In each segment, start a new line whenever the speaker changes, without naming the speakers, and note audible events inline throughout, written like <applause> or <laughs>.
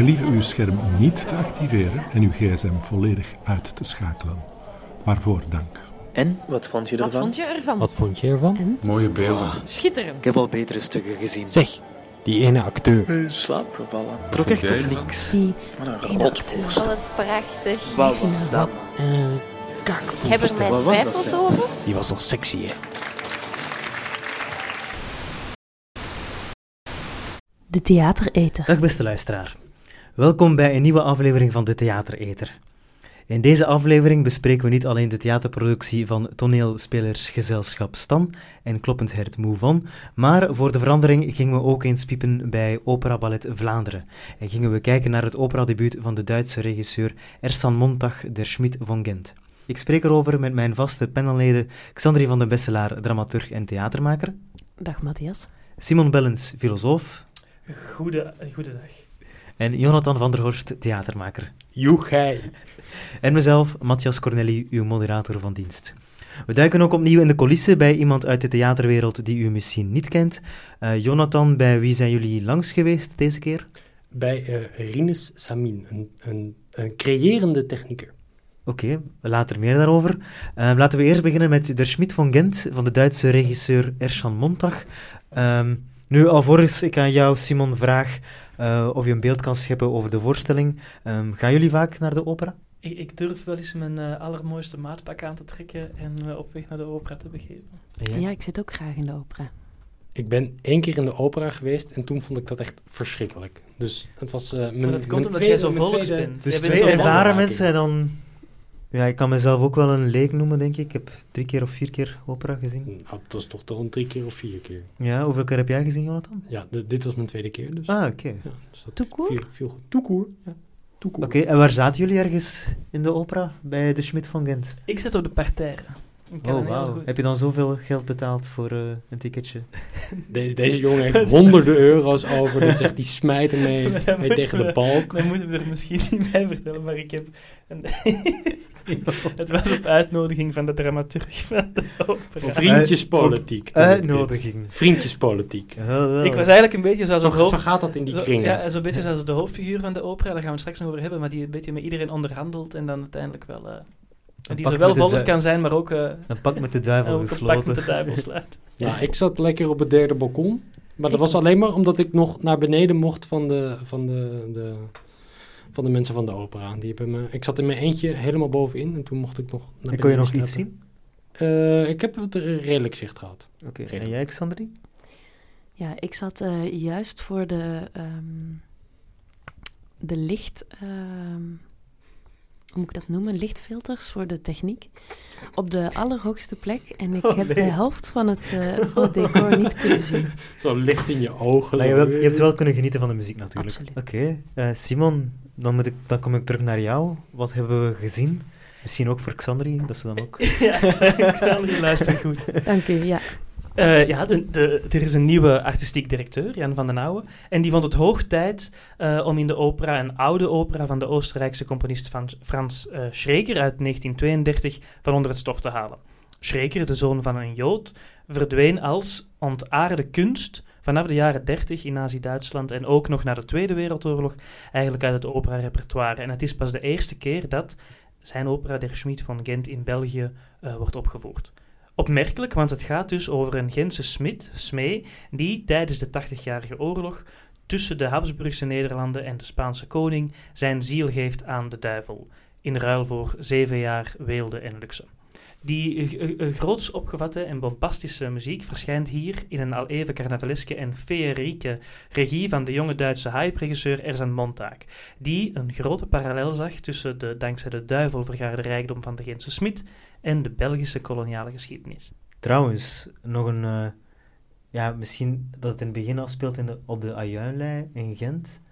Gelieve uw scherm niet te activeren en uw gsm volledig uit te schakelen. Waarvoor dank.
En, wat vond je
Wat
ervan?
vond je ervan?
Wat vond je ervan?
Mooie beelden.
Schitterend.
Ik heb al betere stukken gezien.
Zeg, die ene acteur.
In slaap gevallen.
Trok
Trok
echt op
niks.
Die
Wat een.
Wat prachtig.
Wat was dat?
Eh,
Ik heb er
kaakvoerster.
mijn
Wat was dat,
twijfels over.
Die was al sexy, hè.
De theatereter.
Dag beste luisteraar. Welkom bij een nieuwe aflevering van de Theatereter. In deze aflevering bespreken we niet alleen de theaterproductie van toneelspelersgezelschap Stan en Kloppend Hert Mouvan, maar voor de verandering gingen we ook eens piepen bij Opera Ballet Vlaanderen en gingen we kijken naar het operadebuut van de Duitse regisseur Ersan Montag der Schmidt van Gent. Ik spreek erover met mijn vaste panelleden Xandri van den Besselaar, dramaturg en theatermaker,
Dag Matthias.
Simon Bellens, filosoof
Goede, goedendag.
En Jonathan van der Horst, theatermaker.
Joegij.
En mezelf, Matthias Corneli, uw moderator van dienst. We duiken ook opnieuw in de coulissen bij iemand uit de theaterwereld die u misschien niet kent. Eh, Jonathan, bij wie zijn jullie langs geweest deze keer?
Bij eh Rinus Samin, een, een, een creërende technieker.
Oké, later meer daarover. Eh, laten we eerst beginnen met Der Schmidt van Gent van de Duitse regisseur Ersan Montag. Ehm, nu, alvorens ik aan jou, Simon, vraag eh, of je een beeld kan scheppen over de voorstelling. Ehm, gaan jullie vaak naar de opera?
Ik, ik durf wel eens mijn eh, allermooiste maatpak aan te trekken en me op weg naar de opera te begeven.
En
Ja, ik zit ook graag in de opera.
Ik ben één keer in de opera geweest en toen vond ik dat echt verschrikkelijk. Dus het was eh mijn
Maar dat komt omdat jij zo volks
tweede-
bent.
Dus twee ervaren mensen en dan... Ja, ik kan mezelf ook wel een leek noemen, denk ik. Ik heb drie keer of vier keer opera gezien.
Dat is toch toch een drie keer of vier keer.
Ja, hoeveel keer heb jij gezien, Jonathan?
Ja, de- dit was mijn tweede keer dus.
Ah, oké.
Ja, dus dat viel, goed. Toekoer, ja. Toekoer.
Oké, en waar zaten jullie ergens in de opera? Bij de Schmidt van Gent?
Ik zit op de parterre.
Oh, wauw. Heb je dan zoveel geld betaald voor eh, een ticketje? <laughs>
Deze, deze jongen heeft honderden euro's over. Dit zegt, die smijt ermee <laughs>
dan
mee tegen de balk.
Dan moeten we er misschien niet bij vertellen, maar ik heb... Een <laughs> <laughs> het was op uitnodiging van de dramaturg van de opera.
Vriendjespolitiek. dit.
Uitnodiging.
Vriendjespolitiek.
Ik was eigenlijk een beetje zoals
Zo,
een hoofd...
zo gaat dat in die
ja, zo'n beetje zoals de hoofdfiguur van de opera, daar gaan we het straks nog over hebben, maar die een beetje met iedereen onderhandelt en dan uiteindelijk wel... eh, en die zowel
dui-
kan zijn, maar ook, eh
Een pak met de duivel
ook een pak
gesloten.
met de duivel sluit. <laughs>
Ja, ik zat lekker op het derde balkon. Maar dat was alleen maar omdat ik nog naar beneden mocht van de, van de, de, van de mensen van de opera. Die hebben me, ik zat in mijn eentje helemaal bovenin en toen mocht ik nog naar
En kon je nog iets zien?
Eh, ik heb het redelijk zicht gehad.
Oké, en jij, Xandri?
Ja, ik zat eh, juist voor de, ehm, de licht... ehm, hoe moet ik dat noemen? Lichtfilters voor de techniek. Op de allerhoogste plek. En ik
Oh,
heb de helft van het, eh, van het decor niet kunnen zien. <laughs>
Zo licht in je ogen.
Maar je, hebt- je hebt wel kunnen genieten van de muziek natuurlijk. Oké, eh, Simon, dan, moet ik, dan kom ik terug naar jou. Wat hebben we gezien? Misschien ook voor Xandri, dat ze dan ook... <laughs>
ja, niet luisteren goed.
Dank u, ja.
Eh, ja, de, de, er is een nieuwe artistiek directeur, Jan van den Ouwe. En die vond het hoog tijd eh, om in de opera, een oude opera van de Oostenrijkse componist Frans, Frans eh, Schreker uit 1932, van onder het stof te halen. Schreker, de zoon van een Jood, verdween als ontaarde kunst vanaf de jaren 30 in Nazi-Duitsland en ook nog na de Tweede Wereldoorlog eigenlijk uit het opera-repertoire. En het is pas de eerste keer dat zijn opera Der Schmied van Gent in België eh, wordt opgevoerd. Opmerkelijk, want het gaat dus over een Gentse smid, smee, die tijdens de 80-jarige oorlog tussen de Habsburgse Nederlanden en de Spaanse koning zijn ziel geeft aan de duivel, in ruil voor zeven jaar weelde en luxe. Die groots opgevatte en bombastische muziek verschijnt hier in een al even carnavaleske en feerieke regie van de jonge Duitse hype-regisseur Erzan Montag, die een grote parallel zag tussen de dankzij de duivel vergaarde rijkdom van de Gentse smid en de Belgische koloniale geschiedenis.
Trouwens, nog een... eh, ja, misschien dat het in het begin afspeelt in op de Ajuinlei in Gent.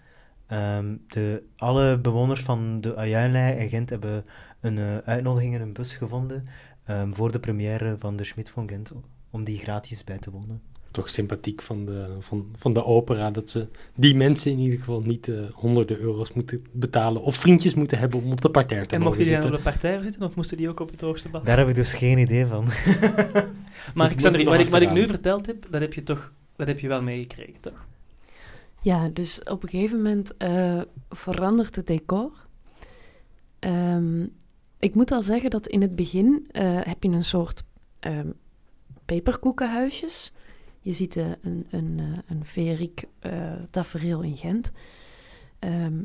Ehm, de, alle bewoners van de Ajuinlei in Gent hebben een eh, uitnodiging in een bus gevonden ehm, voor de première van de Schmidt van Gent, om die gratis bij te wonen.
Toch sympathiek van de, van, van de opera dat ze die mensen in ieder geval niet eh, honderden euro's moeten betalen of vriendjes moeten hebben om op de parterre te
En
mogen
mochten die dan
zitten.
op de parterre zitten of moesten die ook op het hoogste bal?
Daar heb ik dus geen idee van. <laughs> <laughs>
Maar
nog
wat ik, wat ik nu verteld heb, dat heb je toch dat heb je wel meegekregen, toch?
Ja, dus op een gegeven moment eh, verandert het decor. Ehm, ik moet al zeggen dat in het begin eh, heb je een soort ehm, peperkoekenhuisjes. Je ziet eh, een, een, eh, een feeriek eh, tafereel in Gent. Ehm,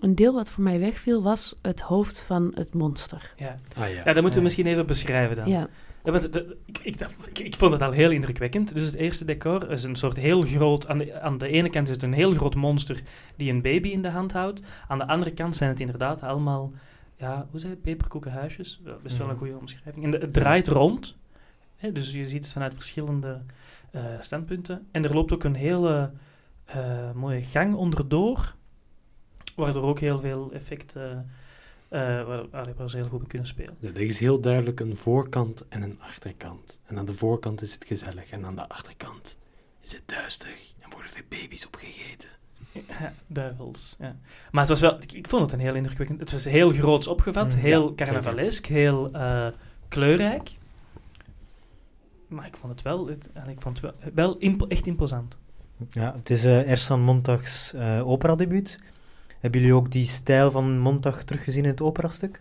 een deel wat voor mij wegviel was het hoofd van het monster.
Ja.
Ah ja.
ja, dat moeten we
Ja.
misschien even beschrijven dan.
Ja,
Ja, want de- ik, ik, dacht- ik, ik vond het al heel indrukwekkend. Dus het eerste decor is een soort heel groot... Aan de, aan de ene kant is het een heel groot monster die een baby in de hand houdt. Aan de andere kant zijn het inderdaad allemaal... Ja, hoe zei het? Peperkoekenhuisjes. Ja, best wel een
Mhm.
goede omschrijving. En de- het draait rond. Hè, dus je ziet het vanuit verschillende eh, standpunten. En er loopt ook een hele eh, mooie gang onderdoor. Waardoor ook heel veel effecten... eh waar, waar ze heel goed mee kunnen spelen.
Ja, Er is heel duidelijk een voorkant en een achterkant. En aan de voorkant is het gezellig en aan de achterkant is het duister en worden er baby's opgegeten.
Ja, <laughs> duivels. Ja. Maar het was wel, ik, ik vond het een heel indrukwekkend. Het was heel groots opgevat,
Mm,
heel
ja,
carnavalesk, heel eh, kleurrijk. Maar ik vond het wel, het, en ik vond het wel, wel impo- echt imposant.
Ja, het is eh Ersan Montags eh operadebuut. Hebben jullie ook die stijl van Montag teruggezien in het operastuk?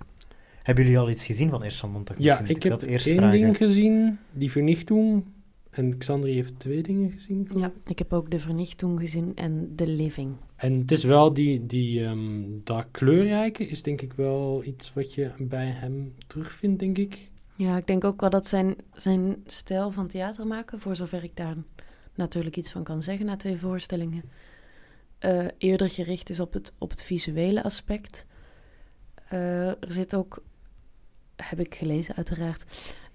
Hebben jullie al iets gezien van Ersan Montag?
Ja, ik heb
dat eerst
één
vragen.
ding gezien, die vernichting. En Xandri heeft twee dingen gezien.
ja, ik heb ook de vernichting gezien en de living.
En het is wel die, die ehm, dat kleurrijke is denk ik wel iets wat je bij hem terugvindt, denk ik.
Ja, ik denk ook wel dat zijn, zijn stijl van theater maken, voor zover ik daar natuurlijk iets van kan zeggen na twee voorstellingen, eh, eerder gericht is op het, op het visuele aspect. Eh, er zit ook, heb ik gelezen uiteraard,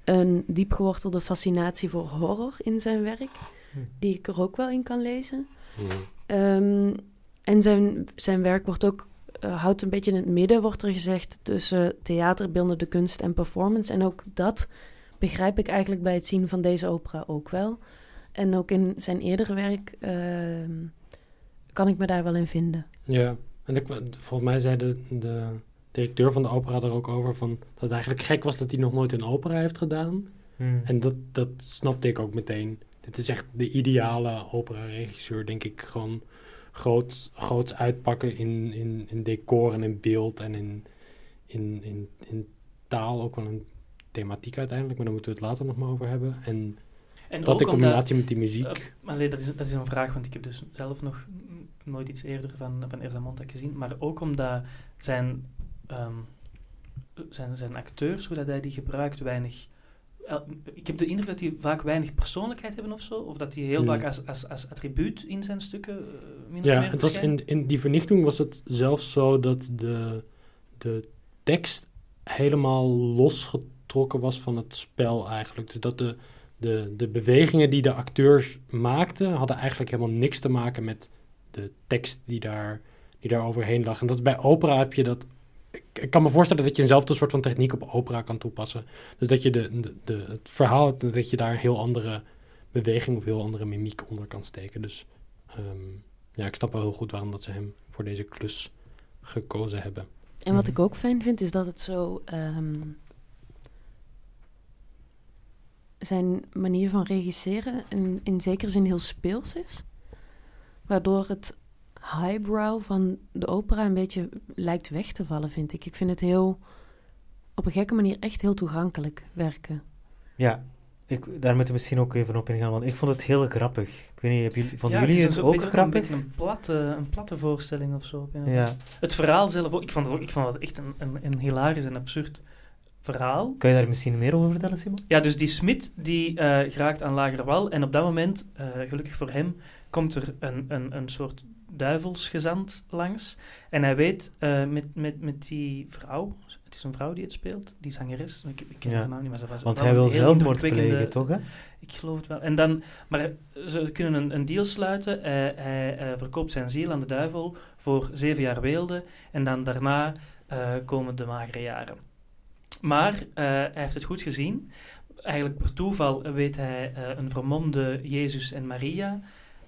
een diepgewortelde fascinatie voor horror in zijn werk, die ik er ook wel in kan lezen. Ehm, en zijn, zijn werk wordt ook, eh, houdt een beetje in het midden, wordt er gezegd, tussen theater, beeldende kunst en performance. En ook dat begrijp ik eigenlijk bij het zien van deze opera ook wel. En ook in zijn eerdere werk ehm, kan ik me daar wel in vinden.
Ja, en ik, volgens mij zei de, de directeur van de opera er ook over van dat het eigenlijk gek was dat hij nog nooit een opera heeft gedaan.
Hmm.
En dat, dat snapte ik ook meteen. Dit is echt de ideale opera-regisseur, denk ik. Gewoon groot, groots uitpakken in, in, in decor en in beeld en in, in, in, in taal. Ook wel een thematiek uiteindelijk, maar daar moeten we het later nog maar over hebben. En
En
dat in
omdat-
combinatie met die muziek.
Eh, nee, dat, is, dat is een vraag, want ik heb dus zelf nog nooit iets eerder van, van Erza Montag gezien. Maar ook omdat zijn, ehm, zijn, zijn acteurs, hoe dat hij die gebruikt, weinig... el- Ik heb de indruk dat die vaak weinig persoonlijkheid hebben of zo. Of dat die heel
Hmm.
vaak als, als, als attribuut in zijn stukken eh,
Ja,
meer
het was in, in die vernichting was het zelfs zo dat de, de tekst helemaal losgetrokken was van het spel eigenlijk. Dus dat de, de, de bewegingen die de acteurs maakten, hadden eigenlijk helemaal niks te maken met de tekst die daar, die daar overheen lag. En dat is bij opera heb je dat... Ik, kan me voorstellen dat je eenzelfde soort van techniek op opera kan toepassen. Dus dat je de, de, de, het verhaal, dat je daar een heel andere beweging of heel andere mimiek onder kan steken. Dus ehm, ja, ik snap wel heel goed waarom dat ze hem voor deze klus gekozen hebben.
En wat
Mhm.
ik ook fijn vind, is dat het zo... ehm, zijn manier van regisseren in, in zekere zin heel speels is. Waardoor het highbrow van de opera een beetje lijkt weg te vallen, vind ik. Ik vind het heel... Op een gekke manier echt heel toegankelijk werken.
Ja, ik, daar moeten we misschien ook even op ingaan, want ik vond het heel grappig. Ik weet niet, hebben jullie, vonden
Ja,
jullie
is
het
een
ook
beetje-
grappig?
Een beetje een platte, een platte voorstelling of zo. andere
Ja.
Het verhaal zelf ook. Ik vond ook, ik vond het echt een, een, een hilarisch en absurd verhaal.
Kan je daar misschien meer over vertellen, Simon?
Ja, dus die Smit die eh, geraakt aan Lagerwal. En op dat moment, eh, gelukkig voor hem, komt er een, een, een soort duivelsgezant langs. En hij weet eh, met, met, met die vrouw, het is een vrouw die het speelt, die zangeres, ik, ik ken
Ja.
haar naam niet, maar ze was
Want
wel
hij wil zelfmoord plegen, toch? Hè?
Ik geloof het wel. En dan, maar ze kunnen een, een deal sluiten. Eh, hij eh, verkoopt zijn ziel aan de duivel voor zeven jaar weelde. En dan daarna komen de magere jaren. Maar hij heeft het goed gezien. Eigenlijk per toeval weet hij een vermomde Jezus en Maria.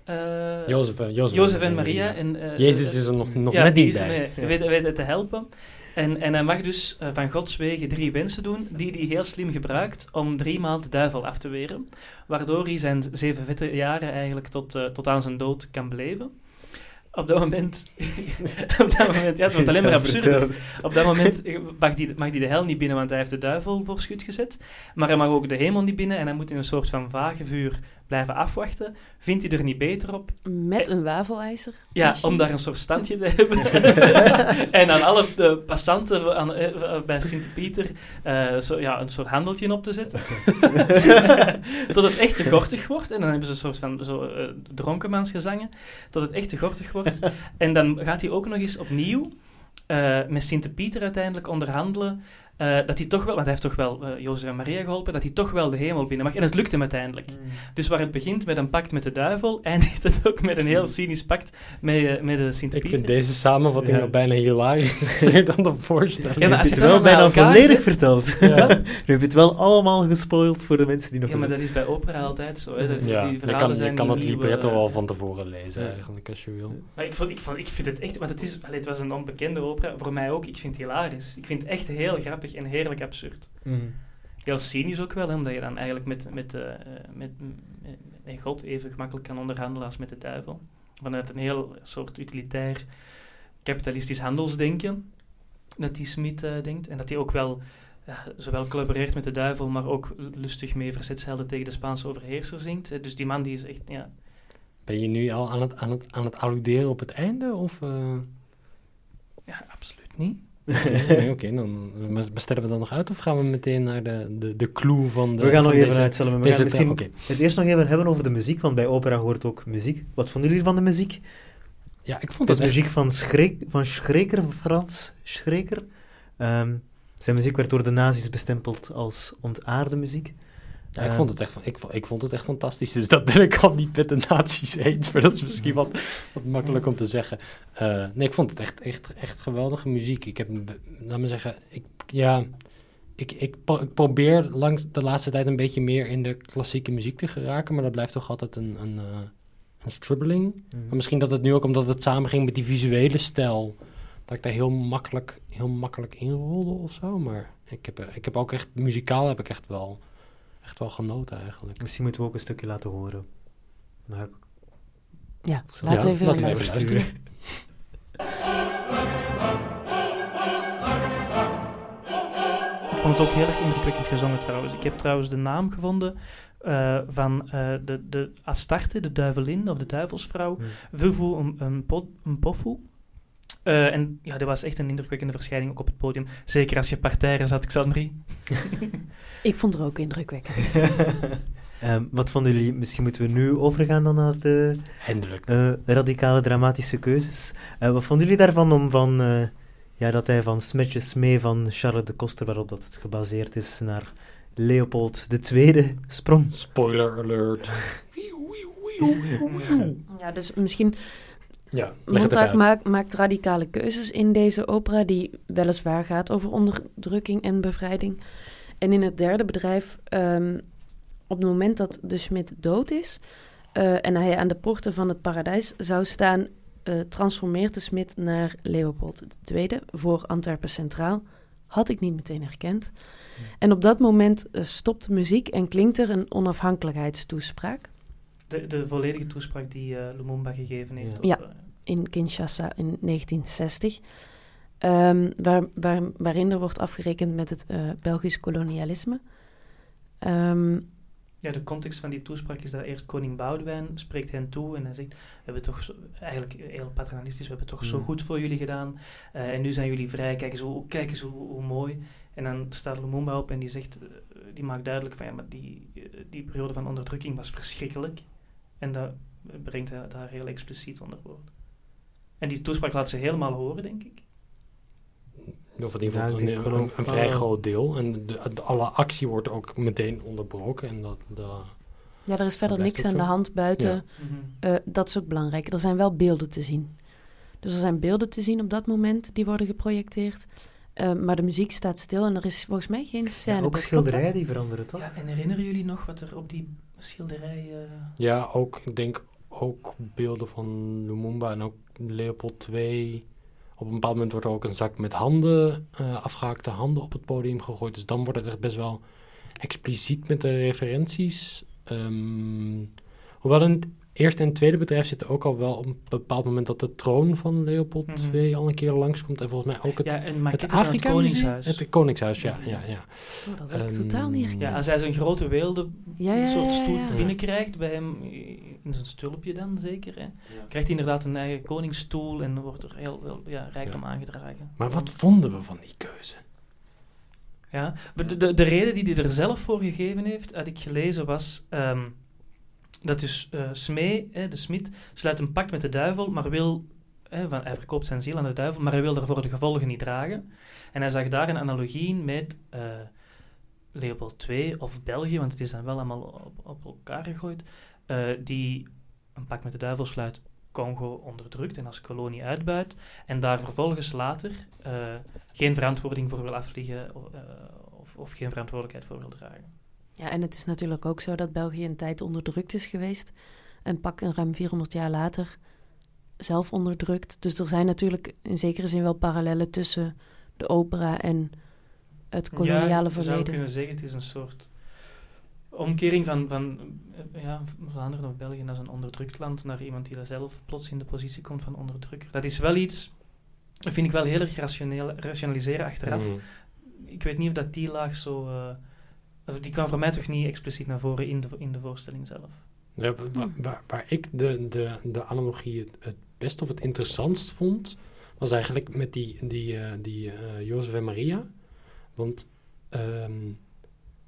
Eh,
Jozef, eh, Jozef,
Jozef en Maria. En, eh,
Jezus is er nog, nog
ja,
net niet bij.
nee,
Ja.
weet, te helpen. En, en hij mag dus van Gods wegen drie wensen doen, die hij heel slim gebruikt om driemaal de duivel af te weren. Waardoor hij zijn zeven vette jaren eigenlijk tot, tot aan zijn dood kan beleven. op dat moment... <laughs> op dat moment, ja, het wordt alleen maar absurder. Op dat moment mag die, mag die de hel niet binnen, want hij heeft de duivel voor schut gezet. Maar hij mag ook de hemel niet binnen en hij moet in een soort van vagevuur blijven afwachten. Vindt hij er niet beter op?
Met een wafelijzer.
Ja,
Misschien.
om daar een soort standje te hebben. <laughs> en aan alle de passanten aan, eh, bij Sint-Pieter eh, zo, ja, een soort handeltje op te zetten. tot <laughs> het echt te gortig wordt. En dan hebben ze een soort van zo, eh, dronkenmansgezangen. Tot het echt te gortig wordt. <laughs> en dan gaat hij ook nog eens opnieuw eh, met Sint-Pieter uiteindelijk onderhandelen. Eh, dat hij toch wel, want hij heeft toch wel eh Jozef en Maria geholpen, dat hij toch wel de hemel binnen mag. En het lukt hem uiteindelijk. Dus waar het begint met een pact met de duivel, <laughs> eindigt het ook met een heel cynisch pact met, eh, met de
Ik
Sint-Pieter.
vind deze samenvatting
Ja.
nog bijna hilarisch <laughs> dan de voorstelling.
Ja, maar als
je het wel bijna
elkaar
volledig verteld. <laughs>
Ja.
Nu heb je het wel allemaal gespoild voor de mensen die nog
Ja, maar dat is bij opera altijd zo. Hè. Dat,
Ja,
die
je
verhalen
kan, je kan het libretto al van tevoren lezen
ja.
eigenlijk, als je wil.
Maar ik, vond, ik, vond, ik vind het echt, want het, is, allee, het was een onbekende opera, voor mij ook. Ik vind het hilarisch. Ik vind het echt heel grappig en heerlijk absurd.
Mhm.
Heel cynisch ook wel, hè, omdat je dan eigenlijk met, met, eh, eh, met, met, met God even gemakkelijk kan onderhandelen als met de duivel. Vanuit een heel soort utilitair kapitalistisch handelsdenken dat die Smit eh, denkt. En dat hij ook wel ja, zowel collaboreert met de duivel, maar ook lustig mee verzetshelden tegen de Spaanse overheerser zingt. Eh, Dus die man die is echt, ja,
Ben je nu al aan het, aan het, aan het alluderen op het einde? Of, eh?
ja absoluut niet. <laughs>
Oké, dan bestellen we dan nog uit of gaan we meteen naar de, de, de clue van de.
We gaan nog even uitstellen. We gaan misschien
Oké,
het eerst nog even hebben over de muziek, want bij opera hoort ook muziek. Wat vonden jullie van de muziek?
ja, ik vond
Het
het
is muziek van, Schreek, van Schreker, Frans Schreker. Ehm, zijn muziek werd door de nazi's bestempeld als ontaarde muziek.
Ja, ik vond, het echt, ik, ik vond het echt fantastisch. Dus dat ben ik al niet met de nazi's eens. Maar dat is misschien wat, wat makkelijk om te zeggen. Eh, nee, ik vond het echt, echt, echt geweldige muziek. Ik heb, laat me zeggen, ik, ja, ik, ik, pro- ik probeer langs de laatste tijd een beetje meer in de klassieke muziek te geraken. Maar dat blijft toch altijd een, een, eh, een strubbeling.
Mhm.
Maar misschien dat het nu ook omdat het samenging met die visuele stijl. Dat ik daar heel makkelijk, heel makkelijk in rolde of zo. Maar ik heb, ik heb ook echt, muzikaal heb ik echt wel, echt wel genoten eigenlijk.
Misschien moeten we ook een stukje laten horen. Dan ga ik
Ja, laten we even
laten
naar
we even
luisteren.
luisteren.
Ik vond het ook heel erg indrukwekkend gezongen trouwens. Ik heb trouwens de naam gevonden eh, van eh, de, de Astarte, de duivelin of de duivelsvrouw,
Hmm.
Vuvu Mpofu. Eh en ja, dat was echt een indrukwekkende verschijning ook op het podium. Zeker als je parterre zat, Xandri. <laughs>
Ik vond het ook indrukwekkend. <laughs>
Ehm, wat vonden jullie? Misschien moeten we nu overgaan dan naar de
Eindelijk.
eh, radicale dramatische keuzes. Eh, wat vonden jullie daarvan om van, eh, ja, dat hij van Smetjes mee van Charles de Koster, waarop dat het gebaseerd is, naar Leopold II sprong?
Spoiler alert. <laughs>
Ja, dus misschien
Ja,
Montag maakt, maakt radicale keuzes in deze opera, die weliswaar gaat over onderdrukking en bevrijding. En in het derde bedrijf, ehm, op het moment dat de Schmidt dood is eh, en hij aan de poorten van het paradijs zou staan, eh, transformeert de Smit naar Leopold II voor Antwerpen Centraal. Had ik niet meteen herkend. En op dat moment eh, stopt de muziek en klinkt er een onafhankelijkheidstoespraak
De, de volledige toespraak die eh, Lumumba gegeven heeft.
Ja.
op, eh,
in Kinshasa in 1960. ehm, waar, waar, waarin er wordt afgerekend met het eh, Belgisch kolonialisme. Ehm,
Ja, de context van die toespraak is dat eerst koning Boudewijn spreekt hen toe en hij zegt, we hebben toch, zo, eigenlijk heel paternalistisch, we hebben toch zo
Mm.
goed voor jullie gedaan eh, en nu zijn jullie vrij, kijk eens hoe, kijk eens hoe, hoe mooi. En dan staat Lumumba op en die zegt, die maakt duidelijk van ja, maar die, die periode van onderdrukking was verschrikkelijk. En dat brengt hij daar heel expliciet onder woord. En die toespraak laat ze helemaal horen, denk ik.
Of in ieder geval een, vrij
oh.
groot deel. En de, de- alle actie wordt ook meteen onderbroken. En dat, dat,
ja, er is verder niks aan de hand buiten.
Ja.
eh, dat is ook belangrijk. Er zijn wel beelden te zien. Dus er zijn beelden te zien op dat moment die worden geprojecteerd. Eh, maar de muziek staat stil en er is volgens mij geen scène.
Ja, ook schilderijen die veranderen, toch?
Ja, en herinneren jullie nog wat er op die schilderij... eh,
ja, ook, ik denk ook beelden van Lumumba en ook Leopold II. Op een bepaald moment wordt er ook een zak met handen, eh, afgehaakte handen op het podium gegooid. Dus dan wordt het echt best wel expliciet met de referenties. Ehm, hoewel in het eerste en tweede bedrijf zitten ook al wel op een bepaald moment dat de troon van Leopold
Mhm.
II al een keer langskomt. En volgens mij ook het,
ja, en
het Afrika
Koningshuis.
Het Koningshuis, ja. ja, ja.
Oh, dat heb ik
Ehm,
totaal niet herkend.
Ja, als hij zo'n grote weelde
Ja,
soort stoel
ja.
binnenkrijgt bij hem in zijn stulpje dan zeker. Hè? Krijgt hij inderdaad een eigen koningsstoel en wordt er heel veel ja, rijkdom
Ja.
aangedragen.
Maar wat vonden we van die keuze?
Ja, de, de, de reden die hij er zelf voor gegeven heeft, had ik gelezen, was ehm, dat dus eh Smee, hè, de smid, sluit een pact met de duivel, maar wil, hè, van, hij verkoopt zijn ziel aan de duivel, maar hij wil daarvoor de gevolgen niet dragen. En hij zag daar een analogie in met eh, Leopold II of België, want het is dan wel allemaal op, elkaar gegooid, eh, die een pact met de duivel sluit, Congo onderdrukt en als kolonie uitbuit, en daar vervolgens later geen verantwoording voor wil afleggen of, of geen verantwoordelijkheid voor wil dragen.
Ja, en het is natuurlijk ook zo dat België een tijd onderdrukt is geweest. En pak een ruim 400 jaar later zelf onderdrukt. Dus er zijn natuurlijk in zekere zin wel parallellen tussen de opera en het koloniale
ja, je zou
verleden.
kunnen zeggen, het is een soort omkering van, van ja, Vlaanderen of België als een onderdrukt land naar iemand die daar zelf plots in de positie komt van onderdrukker. Dat is wel iets, dat vind ik wel heel erg rationeel, rationaliseren achteraf.
Mm.
Ik weet niet of dat die laag zo... eh, die kwam voor mij toch niet expliciet naar voren in de, in de voorstelling zelf.
Ja, wa- waar, waar ik de, de, de analogie het, het best of het interessantst vond, was eigenlijk met die, die, eh, die eh, Jozef en Maria. Want ehm,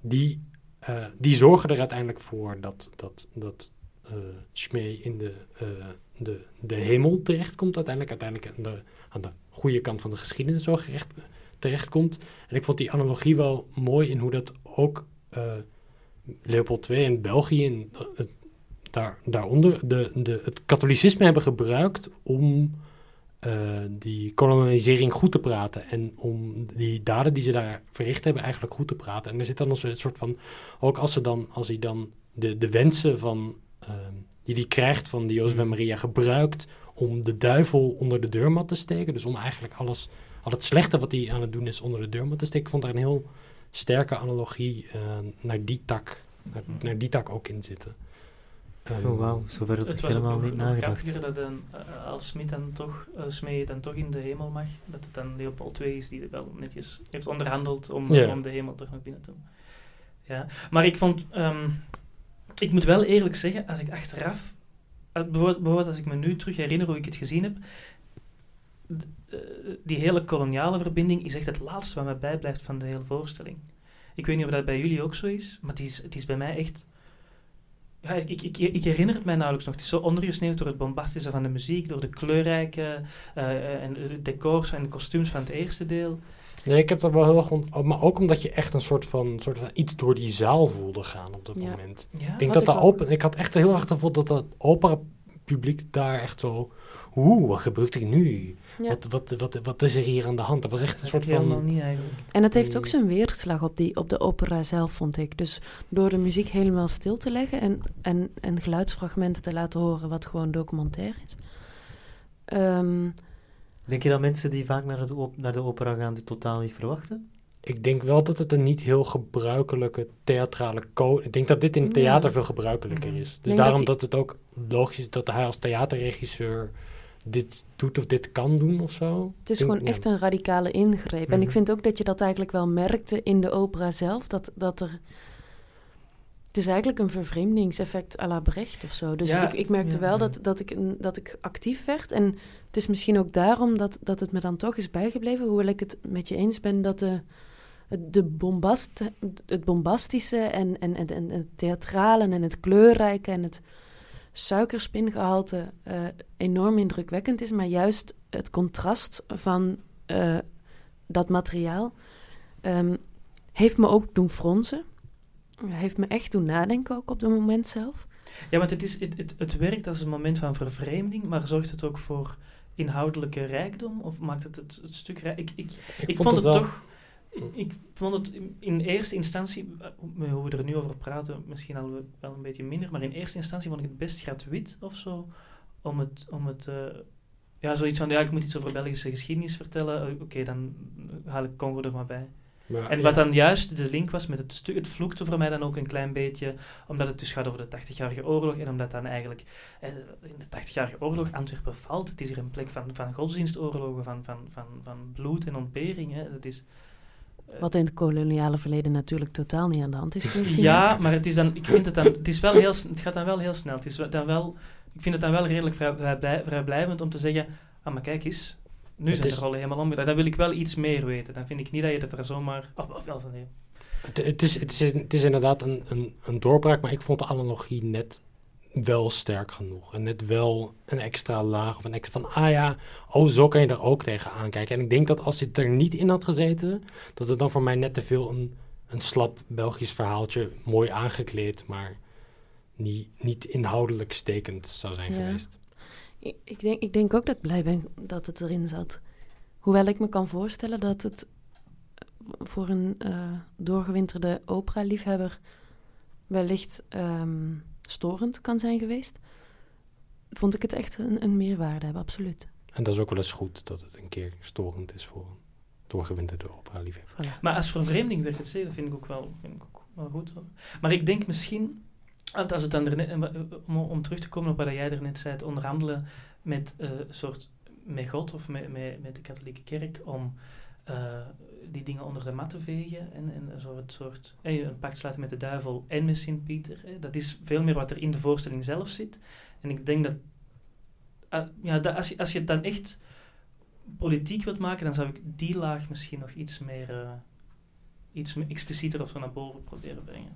die, eh, die zorgen er uiteindelijk voor dat, dat, dat eh Schmee in de, eh, de, de hemel terechtkomt. Uiteindelijk, uiteindelijk aan, de, aan de goede kant van de geschiedenis zo gerecht, terechtkomt. En ik vond die analogie wel mooi in hoe dat ook eh, Leopold II in België het, daar, daaronder de, de, het katholicisme hebben gebruikt om eh, die kolonisering goed te praten. En om die daden die ze daar verricht hebben eigenlijk goed te praten. En er zit dan een soort van, ook als, ze dan, als hij dan de, de wensen van, ehm, die hij krijgt van die Jozef en Maria gebruikt om de duivel onder de deurmat te steken. Dus om eigenlijk alles, al het slechte wat hij aan het doen is onder de deurmat te steken. Ik vond daar een heel sterke analogie eh, naar die tak, naar, naar die tak ook in zitten. Ehm,
Oh, wauw, zover had ik
Het was ook
helemaal niet nagedacht.
grappiger dat dan, eh, als Smit dan toch, eh, Smee dan toch in de hemel mag, dat het dan Leopold II is die er wel netjes heeft onderhandeld om,
Ja.
om de hemel toch nog binnen te doen. Ja, maar ik vond, ehm, ik moet wel eerlijk zeggen, als ik achteraf, eh, bijvoorbeeld, bijvoorbeeld als ik me nu terug herinner hoe ik het gezien heb, eh, die hele koloniale verbinding is echt het laatste wat mij bijblijft van de hele voorstelling. Ik weet niet of dat bij jullie ook zo is, maar het is, het is bij mij echt ja, ik, ik, ik, herinner het mij nauwelijks nog. Het is zo ondergesneeuwd door het bombastische van de muziek, door de kleurrijke eh, en de decors en de kostuums van het eerste deel.
Nee, ik heb dat wel heel erg... ont- Maar ook omdat je echt een soort van, soort van iets door die zaal voelde gaan op dat
Ja.
moment.
Ja,
Ik denk dat
ik
de
ook-
open, ik had echt heel erg het gevoel dat dat opera-publiek daar echt zo... Oeh, wat gebeurt er nu?
Ja.
Wat, wat, wat, wat is er hier aan de hand? Dat was echt een soort
Helemaal
van...
niet eigenlijk.
En het heeft ook zijn weerslag op, die, op de opera zelf, vond ik. Dus door de muziek helemaal stil te leggen en, en, en geluidsfragmenten te laten horen, wat gewoon documentair is. Ehm,
Denk je dat mensen die vaak naar, het op- naar de opera gaan dit totaal niet verwachten?
Ik denk wel dat het een niet heel gebruikelijke theatrale code... Ik denk dat dit in het
Ja.
theater veel gebruikelijker
Mhm.
is. Dus
denk
daarom
dat
dat, het ook logisch is dat hij als theaterregisseur dit doet of dit kan doen of zo.
het is
Denk-
gewoon
ja.
echt een radicale ingreep. En ik
Mhm.
vind ook dat je dat eigenlijk wel merkte in de opera zelf. Dat, dat er... Het is eigenlijk een vervreemdingseffect à la Brecht of zo. Dus
Ja,
ik, ik merkte
ja.
wel dat, dat, ik, dat ik actief werd. En het is misschien ook daarom dat, dat het me dan toch is bijgebleven. Hoewel ik het met je eens ben dat de, het, de bombast, het bombastische en, en, en, en het theatrale en het kleurrijke en het suikerspingehalte eh, enorm indrukwekkend is. Maar juist het contrast van eh, dat materiaal ehm, heeft me ook doen fronsen. Heeft me echt doen nadenken ook op het moment zelf.
Ja, want het, is, het, het, het werkt als een moment van vervreemding, maar zorgt het ook voor inhoudelijke rijkdom? Of maakt het het, het stuk rijk? Ik, ik, ik, vond, het,
wel-
toch... Ik vond het in- eerste instantie, eh, hoe we er nu over praten, misschien al wel een beetje minder, maar in eerste instantie vond ik het best gratuit of zo, om het, om het eh, ja, zoiets van, ja, ik moet iets over Belgische geschiedenis vertellen, Eh, oké, dan haal ik Congo er maar bij.
Maar,
En
ja.
wat dan juist de link was met het stuk, het vloekte voor mij dan ook een klein beetje, omdat het dus gaat over de 80-jarige oorlog en omdat dan eigenlijk eh, in de 80-jarige oorlog Antwerpen valt. Het is hier een plek van, van godsdienstoorlogen, van, van, van, van bloed en ontbering. Hè. Dat is,
Wat in het koloniale verleden natuurlijk totaal niet aan de hand is geweest.
ja, maar het is dan, ik vind het dan, het is wel heel, het gaat dan wel heel snel. Het is dan wel, ik vind het dan wel redelijk vrij, vrij, vrijblijvend om te zeggen, ah maar kijk eens, nu
Het
zijn
is-
de rollen helemaal omgedraaid. Dan wil ik wel iets meer weten. Dan vind ik niet dat je dat er zomaar, of, of wel van nee.
Het, het, is, het, is, het is inderdaad een, een, een doorbraak, maar ik vond de analogie net wel sterk genoeg. En net wel een extra laag of een extra van, ah ja, oh zo kan je er ook tegen aankijken. En ik denk dat als dit er niet in had gezeten, dat het dan voor mij net te veel een, een slap Belgisch verhaaltje, mooi aangekleed, maar niet, niet inhoudelijk stekend zou zijn
Ja.
geweest.
Ik, ik, denk, ik denk ook dat ik blij ben dat het erin zat. Hoewel ik me kan voorstellen dat het voor een eh, doorgewinterde opera-liefhebber wellicht ehm, storend kan zijn geweest, vond ik het echt een, een meerwaarde hebben, absoluut.
En dat is ook wel eens goed dat het een keer storend is voor een doorgewinterde opera-liefhebber.
Voilà.
Maar als vervreemding werkt het zeker, dat vind ik ook wel, vind ik ook wel goed. hoor. Maar ik denk misschien, want als het dan er net, en wa- om, om terug te komen op wat jij er net zei, het onderhandelen met eh, een soort met God of met, met, met de katholieke kerk om eh, die dingen onder de mat te vegen en, en een soort, soort eh, een pact sluiten met de duivel en met Sint-Pieter. eh, dat is veel meer wat er in de voorstelling zelf zit. En ik denk dat, ah, ja, dat als, je, als je het dan echt politiek wilt maken, dan zou ik die laag misschien nog iets meer, eh, iets meer explicieter of zo naar boven proberen brengen.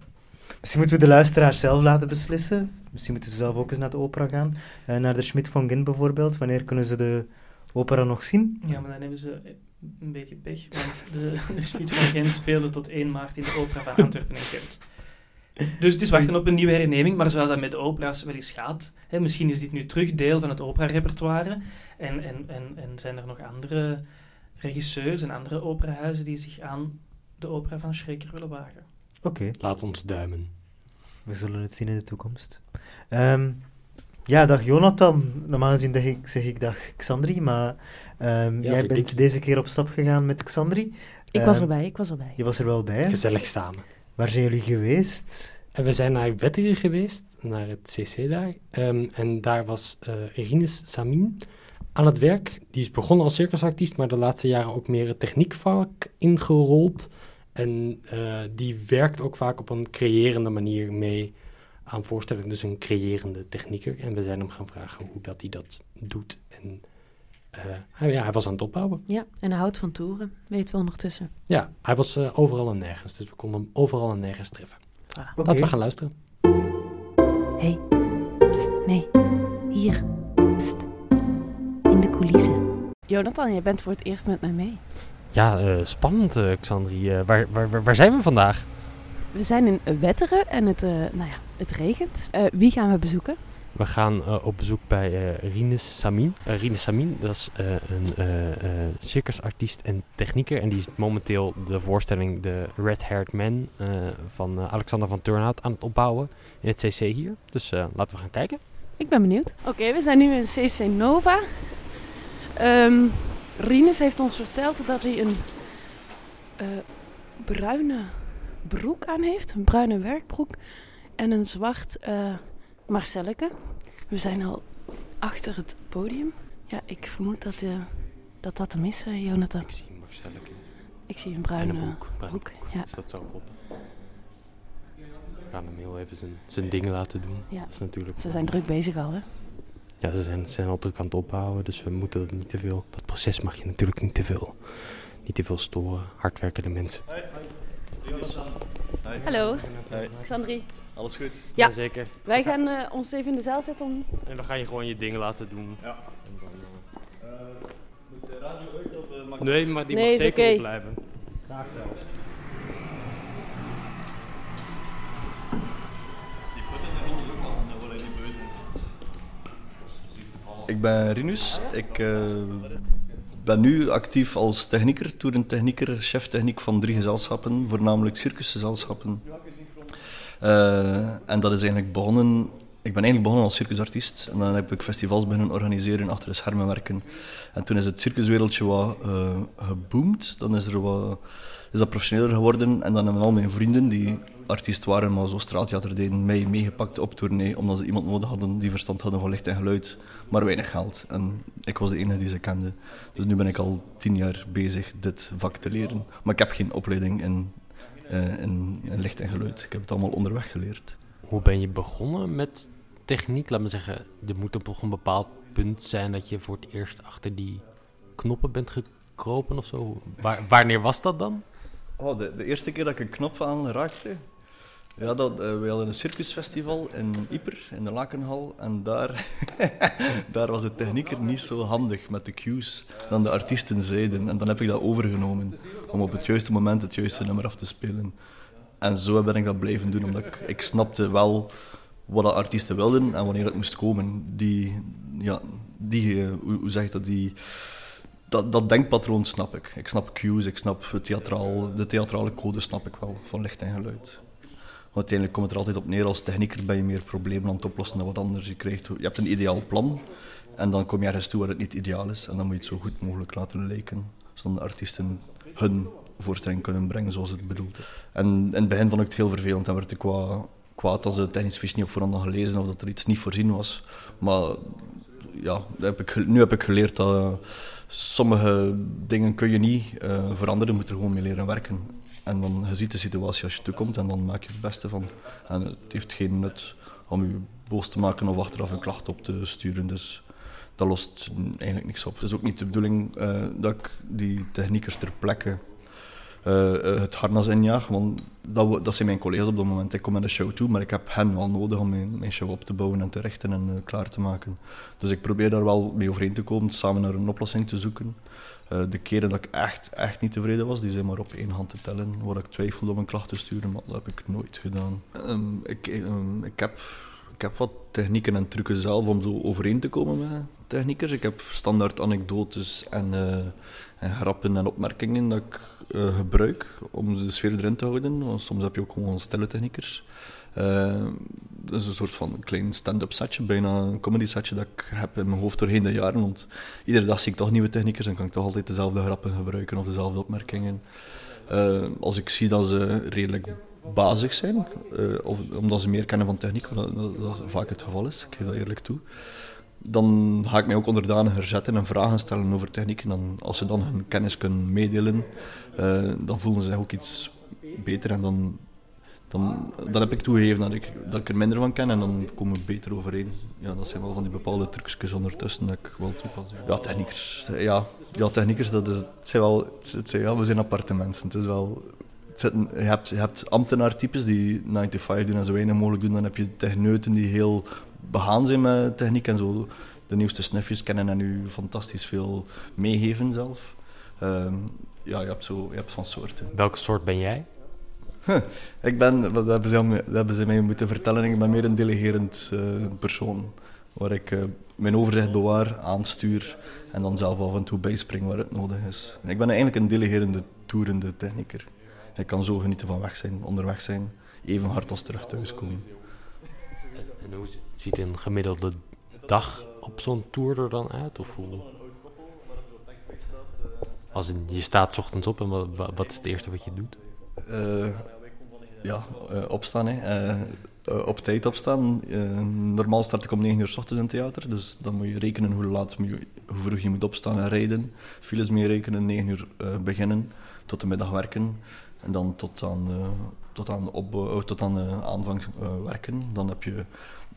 Misschien moeten we de luisteraars zelf laten beslissen. Misschien moeten ze zelf ook eens naar de opera gaan. Eh, naar de Schmidt van Gin bijvoorbeeld. Wanneer kunnen ze de opera nog zien?
Ja, maar dan hebben ze een beetje pech, want de, <laughs> de Spits van Gent speelde tot 1 maart in de opera van Antwerpen en Gent. Dus het is wachten op een nieuwe herneming, maar zoals dat met de opera's wel eens gaat, hè, misschien is dit nu terug deel van het opera-repertoire en, en, en, en zijn er nog andere regisseurs en andere operahuizen die zich aan de opera van Schreker willen wagen.
Oké,
Laat ons duimen.
we zullen het zien in de toekomst. Ehm, ja, dag Jonathan. Normaal gezien zeg ik, zeg ik dag Xandri, maar ehm,
Ja,
jij bent
ik.
deze keer op stap gegaan met Xandri.
Ik was
Ehm,
erbij, ik was erbij.
Je was er wel bij.
Gezellig samen.
Waar zijn jullie geweest?
En we zijn naar Wetteren geweest, naar het CC daar. Ehm, en daar was eh Rinus Samin aan het werk. Die is begonnen als circusartiest, maar de laatste jaren ook meer het techniekvak ingerold. En eh, die werkt ook vaak op een creërende manier mee aan voorstellingen. Dus een creërende technieker. En we zijn hem gaan vragen hoe dat hij dat doet. En eh, hij, ja, hij was aan het opbouwen.
Ja, en hij houdt van toeren, weten we ondertussen.
Ja, hij was eh, overal en nergens. Dus we konden hem overal en nergens treffen.
Voilà.
Oké.
Laten we gaan luisteren.
hey, pst, nee, hier, pst, in de coulissen. Jonathan, jij bent voor het eerst met mij mee.
Ja, eh, spannend, Xandri. Waar, waar, waar, waar zijn we vandaag?
We zijn in Wetteren en het, eh, nou ja, het regent. Eh, wie gaan we bezoeken?
We gaan eh, op bezoek bij eh Rinus Samin. Eh Rinus Samin, dat is een circusartiest en technieker. En die is momenteel de voorstelling De Red Haired Man van Alexander van Turnhout aan het opbouwen in het CC hier. Dus laten we gaan kijken.
Ik ben benieuwd. Oké, we zijn nu in CC Nova. Ehm Rinus heeft ons verteld dat hij een bruine broek aan heeft. Een bruine werkbroek. En een zwart eh Marcelleke. We zijn al achter het podium. Ja, ik vermoed dat eh, dat, dat hem is, eh, Jonathan.
Ik zie Marcelleke
Ik zie een
en
bruine
een broek. bruine
broek. Ja.
Dus dat zou kloppen. We gaan hem heel even zijn, zijn dingen laten doen.
Ja.
Dat is natuurlijk...
Ze zijn druk bezig al, hè?
Ja, ze zijn, ze zijn al druk aan het opbouwen, dus we moeten dat niet te veel. Dat proces mag je natuurlijk niet te veel, niet te veel storen. Hardwerkende mensen.
Hallo,
Hey,
Sandri.
Alles goed?
Ja.
zeker.
Wij gaan eh, ons even in de zaal zetten om...
En dan ga je gewoon je dingen laten doen.
Ja.
En dan, eh,
moet de radio uit of uh, mag
Nee, maar die
Nee,
mag zeker
oké.
opblijven. Graag zelfs.
Ik ben Rinus. Ik eh, ben nu actief als technieker, toerentechnieker, chef techniek van drie gezelschappen, voornamelijk circusgezelschappen. Eh, en dat is eigenlijk begonnen ik ben eigenlijk begonnen als circusartiest. En dan heb ik festivals beginnen organiseren, achter de schermen werken. En toen is het circuswereldje wat uh, geboomd. Dan is, er wat, is dat professioneler geworden. En dan hebben al mijn vrienden, die artiest waren, maar zo straattheater deden, mij meegepakt op tournee. Omdat ze iemand nodig hadden die verstand hadden van licht en geluid. Maar weinig geld. En ik was de enige die ze kende. Dus nu ben ik al tien jaar bezig dit vak te leren. Maar ik heb geen opleiding in, in, in licht en geluid. Ik heb het allemaal onderweg geleerd.
Hoe ben je begonnen met techniek? Laat me zeggen, er moet op een bepaald punt zijn dat je voor het eerst achter die knoppen bent gekropen of zo. Waar, wanneer was dat dan?
Oh, de, de eerste keer dat ik een knop aan raakte, ja, dat, uh, we hadden een circusfestival in Yper, in de Lakenhal. En daar, <laughs> daar was de technieker niet zo handig met de cues dan de artiesten zeiden. En dan heb ik dat overgenomen om op het juiste moment het juiste nummer af te spelen. En zo ben ik dat blijven doen, omdat ik, ik snapte wel wat de artiesten wilden en wanneer het moest komen. Die, ja, die eh, hoe, hoe zeg je dat, die, dat, dat denkpatroon snap ik. Ik snap cues, ik snap theatraal, de theatrale code snap ik wel, van licht en geluid. Uiteindelijk komt het er altijd op neer, als technieker ben je meer problemen aan het oplossen dan wat anders. Je, krijgt, je hebt een ideaal plan en dan kom je ergens toe waar het niet ideaal is. En dan moet je het zo goed mogelijk laten lijken, zodat de artiesten hun voorstelling kunnen brengen zoals het bedoeld is. En in het begin vond ik het heel vervelend en werd ik qua kwaad als de technisch fiche niet op voorhand had gelezen of dat er iets niet voorzien was. Maar ja, nu heb ik geleerd dat sommige dingen kun je niet uh, veranderen, moet er gewoon mee leren werken. En dan je ziet de situatie als je toekomt en dan maak je het beste van. En het heeft geen nut om je boos te maken of achteraf een klacht op te sturen. Dus dat lost eigenlijk niks op. Het is ook niet de bedoeling uh, dat ik die techniekers ter plekke uh, het harnas injaag. Want dat, dat zijn mijn collega's op dat moment. Ik kom met een show toe, maar ik heb hen wel nodig om mijn, mijn show op te bouwen en te richten en uh, klaar te maken. Dus ik probeer daar wel mee overeen te komen, samen naar een oplossing te zoeken. De keren dat ik echt, echt niet tevreden was, die zijn maar op één hand te tellen. Waar ik twijfelde om een klacht te sturen, maar dat heb ik nooit gedaan. Um, ik, um, ik, heb, ik heb wat technieken en trucken zelf om zo overeen te komen met techniekers. Ik heb standaard anekdotes en, en grappen en opmerkingen dat ik uh, gebruik om de sfeer erin te houden. Want soms heb je ook gewoon stille techniekers. Uh, dat is een soort van klein stand-up setje, bijna een comedy setje dat ik heb in mijn hoofd doorheen de jaren. Want iedere dag zie ik toch nieuwe techniekers en kan ik toch altijd dezelfde grappen gebruiken of dezelfde opmerkingen. Uh, als ik zie dat ze redelijk bazig zijn, of omdat ze meer kennen van techniek, wat dat, dat, vaak het geval is, ik geef dat eerlijk toe dan ga ik mij ook onderdaniger zetten en vragen stellen over techniek. En dan, als ze dan hun kennis kunnen meedelen, uh, dan voelen ze zich ook iets beter. En dan, dan, dan heb ik toegegeven dat ik, dat ik er minder van ken en dan komen we beter overeen. Ja, dat zijn wel van die bepaalde trucjes ondertussen dat ik wel toepas. Ja, techniekers. Ja, ja techniekers, dat is, het zijn wel, het zijn, ja, we zijn appartementen. Het is wel, je hebt, je hebt ambtenaartypes die 9 to 5 doen en zo weinig mogelijk doen. Dan heb je techneuten die heel begaan zijn met techniek en zo de nieuwste snufjes kennen en u fantastisch veel meegeven zelf. Um, ja, je hebt, zo, je hebt van soorten.
Welke soort ben jij?
ik ben, dat hebben, ze, dat hebben ze mij moeten vertellen, ik ben meer een delegerend uh, persoon. Waar ik uh, mijn overzicht bewaar, aanstuur en dan zelf af en toe bijspring waar het nodig is. Ik ben eigenlijk een delegerende, toerende technieker. Ik kan zo genieten van weg zijn, onderweg zijn, even hard als terug thuiskomen.
En hoe ziet een gemiddelde dag op zo'n tour er dan uit? Of hoe? Als in, je staat ochtends op en wat, wat is het eerste wat je doet?
Uh, ja, uh, opstaan. Hè. Uh, op tijd opstaan. normaal start ik om 9 uur s ochtends in het theater. Dus dan moet je rekenen hoe, laat, hoe vroeg je moet opstaan en rijden. Files mee rekenen, 9 uur beginnen. Tot de middag werken. En dan tot aan, tot aan, op, tot aan aanvang werken. Dan heb je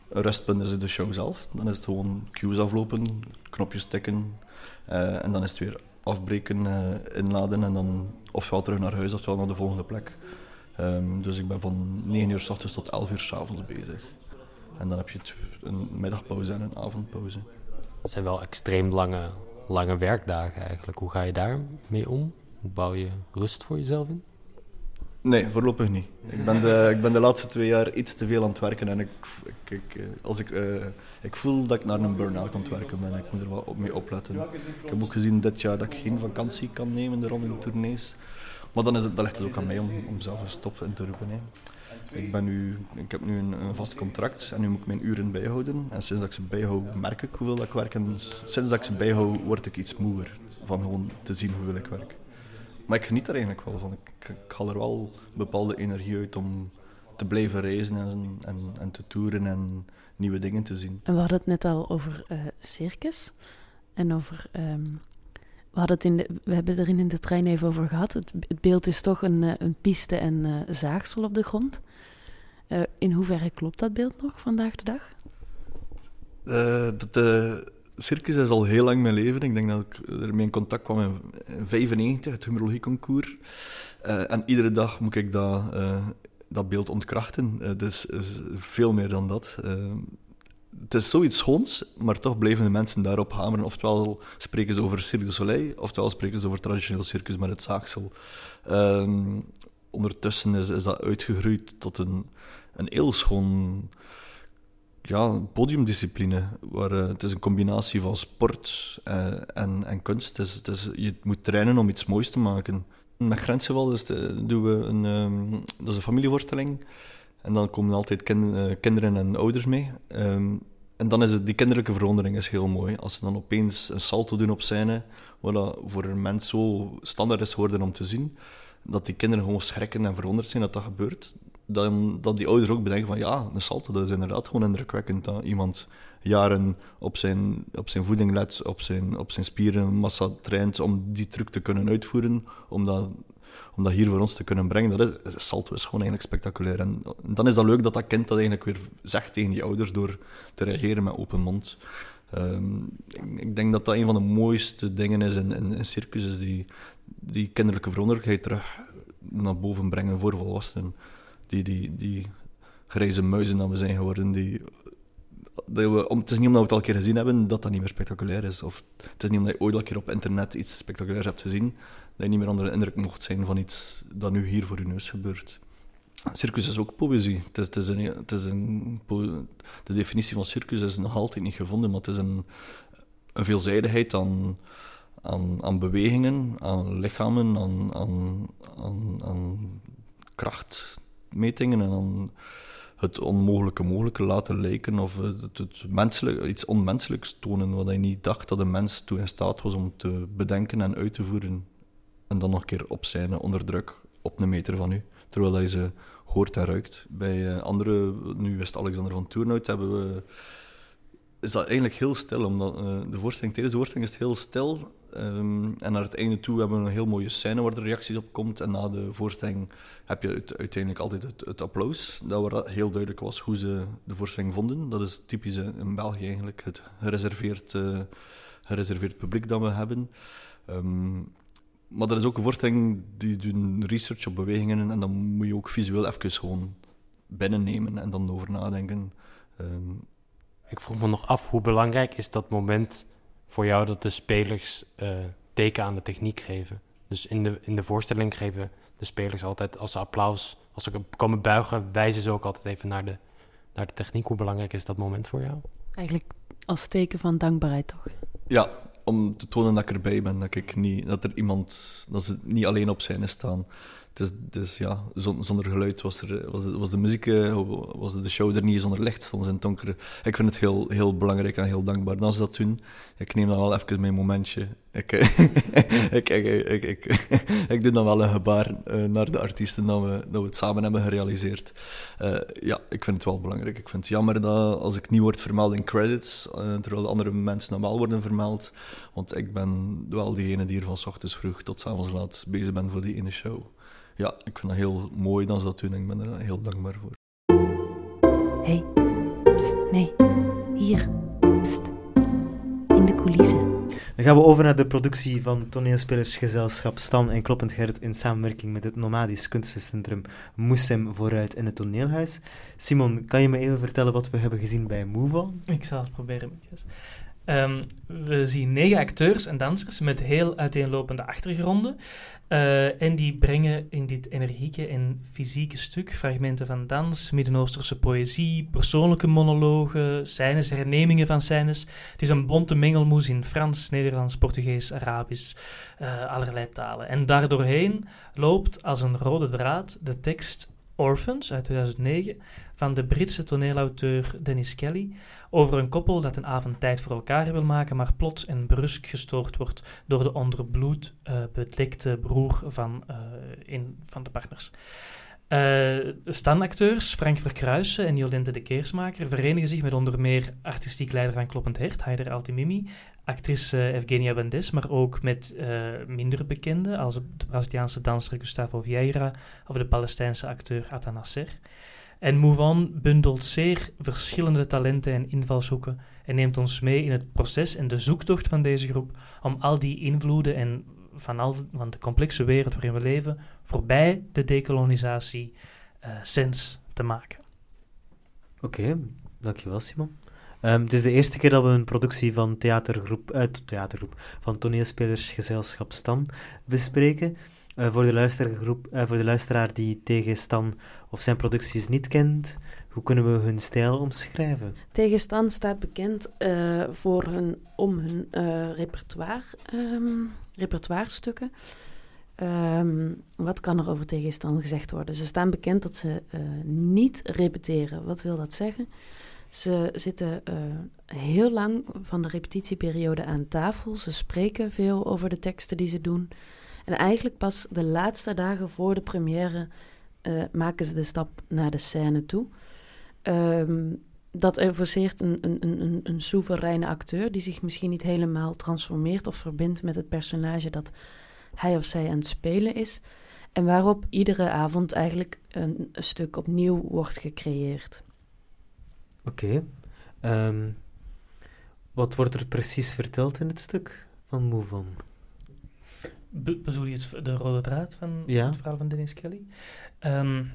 rustpunt is de show zelf. Dan is het gewoon cues aflopen, knopjes tikken uh, en dan is het weer afbreken, uh, inladen en dan ofwel terug naar huis ofwel naar de volgende plek. Um, dus ik ben van 9 uur s ochtends tot 11 uur s avonds bezig. En dan heb je een middagpauze en een avondpauze.
Dat zijn wel extreem lange, lange werkdagen eigenlijk. Hoe ga je daarmee om? Hoe bouw je rust voor jezelf in?
Nee, voorlopig niet. Ik ben, de, ik ben de laatste twee jaar iets te veel aan het werken en ik, ik, ik eh, als ik, uh, ik voel dat ik naar een burn-out aan het werken ben. Ik moet er wel op mee opletten. Ik heb ook gezien dit jaar dat ik geen vakantie kan nemen, de ronding tournees. Maar dan, is het, dan ligt het ook aan mij om, om zelf een stop in te roepen. Ik, ben nu, ik heb nu een, vast contract en nu moet ik mijn uren bijhouden. En sinds dat ik ze bijhoud, merk ik hoeveel ik werk. En sinds dat ik ze bijhoud, word ik iets moeer van gewoon te zien hoeveel ik werk. Maar ik geniet er eigenlijk wel van. Ik, ik haal er wel bepaalde energie uit om te blijven reizen en, en, en te toeren en nieuwe dingen te zien.
En we hadden het net al over eh, circus. En over. ehm, we, hadden het in de, we hebben het er in de trein even over gehad. Het, het beeld is toch een, eh, een piste en eh, zaagsel op de grond. Eh, in hoeverre klopt dat beeld nog vandaag de dag?
Eh, dat, eh, circus is al heel lang mijn leven. Ik denk dat ik ermee in contact kwam in 1995, het humorologieconcours. Eh en iedere dag moet ik dat, eh, dat beeld ontkrachten. Eh, dus is veel meer dan dat. Het is zoiets schoons, maar toch blijven de mensen daarop hameren. Oftewel spreken ze over Cirque Soleil, oftewel spreken ze over traditioneel circus met het zaagsel. Ehm, ondertussen is, is dat uitgegroeid tot een, een heel schoon ja, podiumdiscipline. Waar, eh, het is een combinatie van sport eh, en, en kunst. Het het is, je moet trainen om iets moois te maken. Met Grenzenwal is de- doen we een, ehm, dat is een familievoorstelling. En dan komen altijd eh, kinderen en ouders mee. Ehm, en dan is het, die kinderlijke verwondering is heel mooi. Als ze dan opeens een salto doen op scène, wat voor een mens zo standaard is geworden om te zien, dat die kinderen gewoon schrikken en verwonderd zijn dat dat gebeurt. Dan, dat die ouders ook bedenken van ja, een salto, dat is inderdaad gewoon indrukwekkend. Dat iemand jaren op zijn, op zijn voeding let, op zijn, op zijn spierenmassa traint om die truc te kunnen uitvoeren, om dat, om dat hier voor ons te kunnen brengen. Dat is, salto is gewoon eigenlijk spectaculair. En dan is dat leuk dat dat kind dat eigenlijk weer zegt tegen die ouders door te reageren met open mond. Ehm, ik, denk dat dat een van de mooiste dingen is in, in, in circus, is die, die kinderlijke veranderlijkheid terug naar boven brengen voor volwassenen. Die, die, die grijze muizen dat we zijn geworden, die, dat we, om, het is niet omdat we het al een keer gezien hebben dat dat niet meer spectaculair is. Of het is niet omdat je ooit al een keer op internet iets spectaculairs hebt gezien, dat je niet meer onder de indruk mocht zijn van iets dat nu hier voor je neus gebeurt. Circus is ook poëzie. Het is, is een, is de definitie van circus is nog altijd niet gevonden, maar het is een, een veelzijdigheid aan, aan, aan bewegingen, aan lichamen, aan, aan, aan, aan krachtmetingen en aan het onmogelijke mogelijke laten lijken of het, het iets onmenselijks tonen wat je niet dacht dat een mens toe in staat was om te bedenken en uit te voeren. En dan nog een keer op zijn onder druk op een meter van u, terwijl hij ze hoort en ruikt. Bij eh, andere, nu is het Alexander van Toernout, hebben we is dat eigenlijk heel stil. Omdat, eh, de voorstelling, tijdens de voorstelling is het heel stil. ehm, en naar het einde toe hebben we een heel mooie scène waar er reacties op komt. En na de voorstelling heb je uit- uiteindelijk altijd het, het applaus. Dat waar heel duidelijk was hoe ze de voorstelling vonden. Dat is typisch eh, in België eigenlijk, het gereserveerd, eh, gereserveerd publiek dat we hebben. Ehm, maar dat is ook een voorstelling die doen research op bewegingen. En dan moet je ook visueel even gewoon binnennemen en dan over nadenken. Ehm,
Ik vroeg me nog af, hoe belangrijk is dat moment voor jou dat de spelers eh, teken aan de techniek geven? Dus in de, in de voorstelling geven de spelers altijd als ze applaus, als ze komen buigen, wijzen ze ook altijd even naar de, naar de techniek. Hoe belangrijk is dat moment voor jou?
Eigenlijk als teken van dankbaarheid toch?
Ja, om te tonen dat ik erbij ben, dat, ik niet, dat er iemand, dat ze niet alleen op zijn staan. Dus, dus ja, zon- zonder geluid was, er, was, de, was de muziek, eh, was de show er niet, zonder licht stond ze in het donker. Ik vind het heel, heel belangrijk en heel dankbaar dat ze dat doen. Ik neem dan wel even mijn momentje. Ik, eh, <laughs> ik, ik, ik, ik, <laughs> ik doe dan wel een gebaar eh, naar de artiesten dat we, dat we het samen hebben gerealiseerd. Eh, ja, ik vind het wel belangrijk. Ik vind het jammer dat als ik niet word vermeld in credits, terwijl de andere mensen dan wel worden vermeld. Want ik ben wel diegene die er van ochtends vroeg tot avonds laat bezig ben voor die ene show. Ja, ik vind dat heel mooi dat ze dat doen en ik ben er heel dankbaar voor.
hey, pst, nee, hier, pst, in de coulissen.
Dan gaan we over naar de productie van toneelspelersgezelschap Stan en Kloppend Gert in samenwerking met het nomadisch kunstencentrum Moesem vooruit in het toneelhuis. Simon, kan je me even vertellen wat we hebben gezien bij On?
Ik zal het proberen met Jes. Ehm, we zien negen acteurs en dansers met heel uiteenlopende achtergronden. Eh, en die brengen in dit energieke en fysieke stuk fragmenten van dans, Midden-Oosterse poëzie, persoonlijke monologen, scènes, hernemingen van scènes. Het is een bonte mengelmoes in Frans, Nederlands, Portugees, Arabisch, eh, allerlei talen. En daardoorheen loopt als een rode draad de tekst Orphans uit 2009 van de Britse toneelauteur Dennis Kelly over een koppel dat een avond tijd voor elkaar wil maken, maar plots en brusk gestoord wordt door de onder bloed eh, bedekte broer van, uh, een van de partners. Uh, standacteurs Frank Verkruijsen en Jolente de Keersmaker verenigen zich met onder meer artistiek leider van Kloppend Hert, Haider Altimimi, actrice Evgenia Bandes, maar ook met minder bekende als de Braziliaanse danser Gustavo Vieira of de Palestijnse acteur Atta Nasser. En Move On bundelt zeer verschillende talenten en invalshoeken en neemt ons mee in het proces en de zoektocht van deze groep om al die invloeden en van, al, de complexe wereld waarin we leven voorbij de decolonisatie uh, sens te maken.
Oké, dankjewel Simon. Um, het is de eerste keer dat we een productie van theatergroep, uit theatergroep van toneelspelersgezelschap Stan bespreken. Uh, voor, de luistergroep, uh, voor de luisteraar die tegen Stan of zijn producties niet kent, hoe kunnen we hun stijl omschrijven?
Tegen Stan staat bekend uh, voor hun, om hun repertoire, um, repertoirestukken. Um, wat kan er over Tegenstan gezegd worden? Ze staan bekend dat ze niet repeteren. Wat wil dat zeggen? Ze zitten heel lang van de repetitieperiode aan tafel. Ze spreken veel over de teksten die ze doen. En eigenlijk pas de laatste dagen voor de première uh, maken ze de stap naar de scène toe. Um, dat forceert een, een, een, een soevereine acteur die zich misschien niet helemaal transformeert of verbindt met het personage dat hij of zij aan het spelen is. En waarop iedere avond eigenlijk een, stuk opnieuw wordt gecreëerd.
Oké. Um, wat wordt er precies verteld in het stuk van Move On?
Be bedoel je het, de rode draad van
ja.
het verhaal van Dennis Kelly? Um,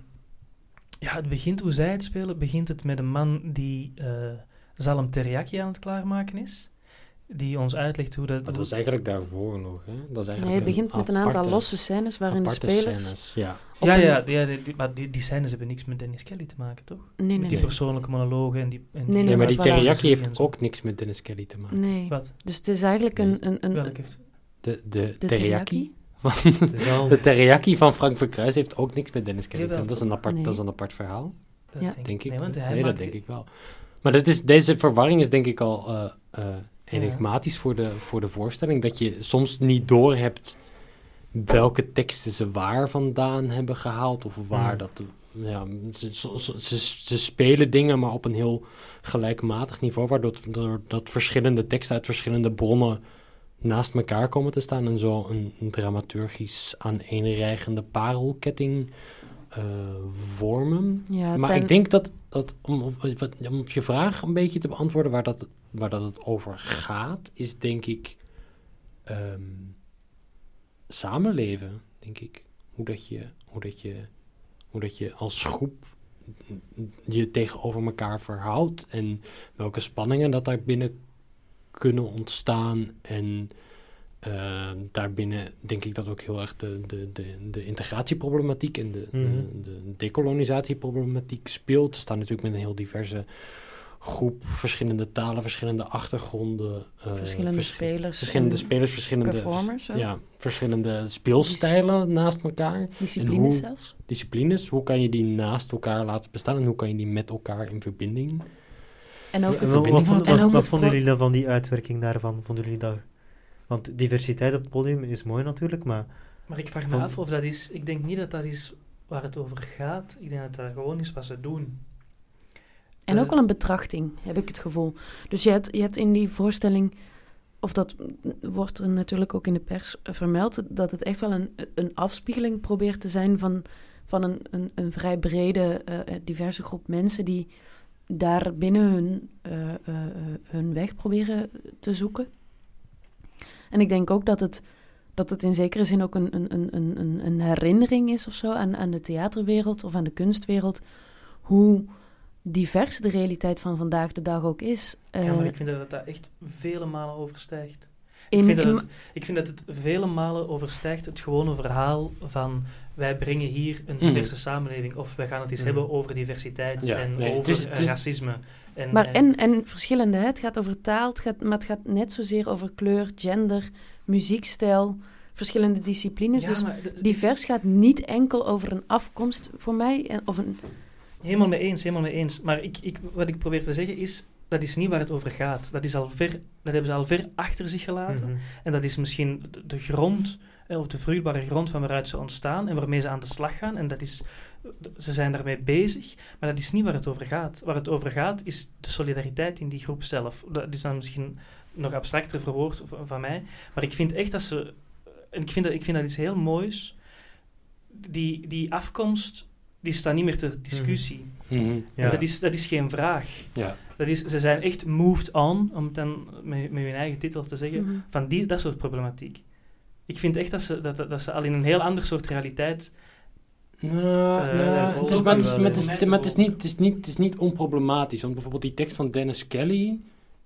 ja, het begint, hoe zij het spelen, begint het met een man die uh, zalm teriyaki aan het klaarmaken is. Die ons uitlegt hoe dat...
Maar dat is eigenlijk daarvoor nog, hè? Dat is eigenlijk
nee, het begint met een aantal losse scènes waarin de spelers...
Scènes, ja.
Ja, ja, ja die, die, maar die, die scènes hebben niks met Dennis Kelly te maken, toch?
Nee, nee,
met die
nee.
persoonlijke monologen en die... En
Nee, nee,
Nee, maar die
voilà.
teriyaki heeft ook niks met Dennis Kelly te maken.
Nee.
Wat?
Dus het is eigenlijk een... een, een
Welk heeft...
De, de,
de
teriyaki?
teriyaki? <laughs>
De teriyaki van Frank Verkruijs heeft ook niks met Dennis Kelly. Dat is een apart,
Nee.
dat is een apart verhaal,
Dat
Ja.
denk ik.
Nee, want hij
nee, dat denk ik wel. Maar dat is, deze verwarring is denk ik al eh, eh, enigmatisch voor, de, voor de voorstelling. Dat je soms niet doorhebt welke teksten ze waar vandaan hebben gehaald. Of waar
Mm.
dat... Ja, ze, ze, ze, ze spelen dingen, maar op een heel gelijkmatig niveau. Waardoor dat, dat verschillende teksten uit verschillende bronnen naast elkaar komen te staan. En zo een, een dramaturgisch aaneenreigende parelketting eh, vormen.
Ja,
maar
zijn-
ik denk dat, dat om, je vraag een beetje te beantwoorden waar dat, waar dat het over gaat, is denk ik ehm, samenleven, denk ik. Hoe dat je, hoe dat je, hoe dat je als groep je tegenover elkaar verhoudt en welke spanningen dat daar binnen kunnen ontstaan en uh, daarbinnen denk ik dat ook heel erg de, de, de, de integratieproblematiek en de,
Mhm.
de, de decolonisatieproblematiek speelt. Ze staan natuurlijk met een heel diverse groep, verschillende talen, verschillende achtergronden. eh,
Verschillende
vers-
spelers
Verschillende
en
spelers, verschillende,
performers
ja, verschillende speelstijlen naast elkaar.
Disciplines
hoe-
zelfs.
Disciplines, hoe kan je die naast elkaar laten bestaan en hoe kan je die met elkaar in verbinding?
En ook het,
wat, wat,
verbinding
wat- vonden jullie dan van die uitwerking daarvan? Vonden jullie dat... Want diversiteit op het podium is mooi natuurlijk, maar...
Maar ik vraag me
Van-
af of dat is... Ik denk niet dat dat is waar het over gaat. Ik denk dat dat gewoon is wat ze doen.
En ook wel een betrachting, heb ik het gevoel. Dus je hebt, je hebt in die voorstelling, of dat wordt er natuurlijk ook in de pers eh, vermeld, dat het echt wel een, een afspiegeling probeert te zijn van, van een, een, een vrij brede, eh, eh, diverse groep mensen die daar binnen hun, eh, eh, eh, hun weg proberen te zoeken. En ik denk ook dat het, dat het in zekere zin ook een, een, een, een, een herinnering is of zo aan, aan de theaterwereld of aan de kunstwereld. Hoe divers de realiteit van vandaag de dag ook is.
ja, maar ik vind dat dat echt vele malen overstijgt.
in-
ik, vind dat het, ik vind dat het vele malen overstijgt het gewone verhaal van wij brengen hier een
Mhm.
diverse samenleving of wij gaan het eens
Mhm.
hebben over diversiteit
Ja,
en
nee, het
over
is- het is-
racisme. En,
Maar en, en verschillende, hè. het gaat over taal, het gaat, maar het gaat net zozeer over kleur, gender, muziekstijl, verschillende disciplines.
ja,
dus divers gaat niet enkel over een afkomst voor mij, en- of een,
Helemaal mee eens, helemaal mee eens. Maar ik, ik, wat ik probeer te zeggen is, dat is niet waar het over gaat. Dat, is al ver, dat hebben ze al ver achter zich gelaten.
Mhm.
En dat is misschien de- de grond, eh, of de vruchtbare grond van waaruit ze ontstaan en waarmee ze aan de slag gaan. En dat is, ze zijn daarmee bezig, maar dat is niet waar het over gaat. Waar het over gaat is de solidariteit in die groep zelf. Dat is dan misschien nog abstracter verwoord van mij, maar ik vind echt dat ze... En ik vind dat, ik vind dat iets heel moois. Die, die afkomst, die staat niet meer ter discussie.
Mhm.
Ja.
Dat, is, dat is geen vraag.
Ja.
Dat is, ze zijn echt moved on, om het dan met, met hun eigen titel te zeggen,
Mhm.
van die, dat soort problematiek. Ik vind echt dat ze, dat, dat, ze al in een heel ander soort realiteit...
Nou, het is, maar het is, maar het is-
in.
maar het is niet, het is niet, het is niet onproblematisch. Want bijvoorbeeld die tekst van Dennis Kelly,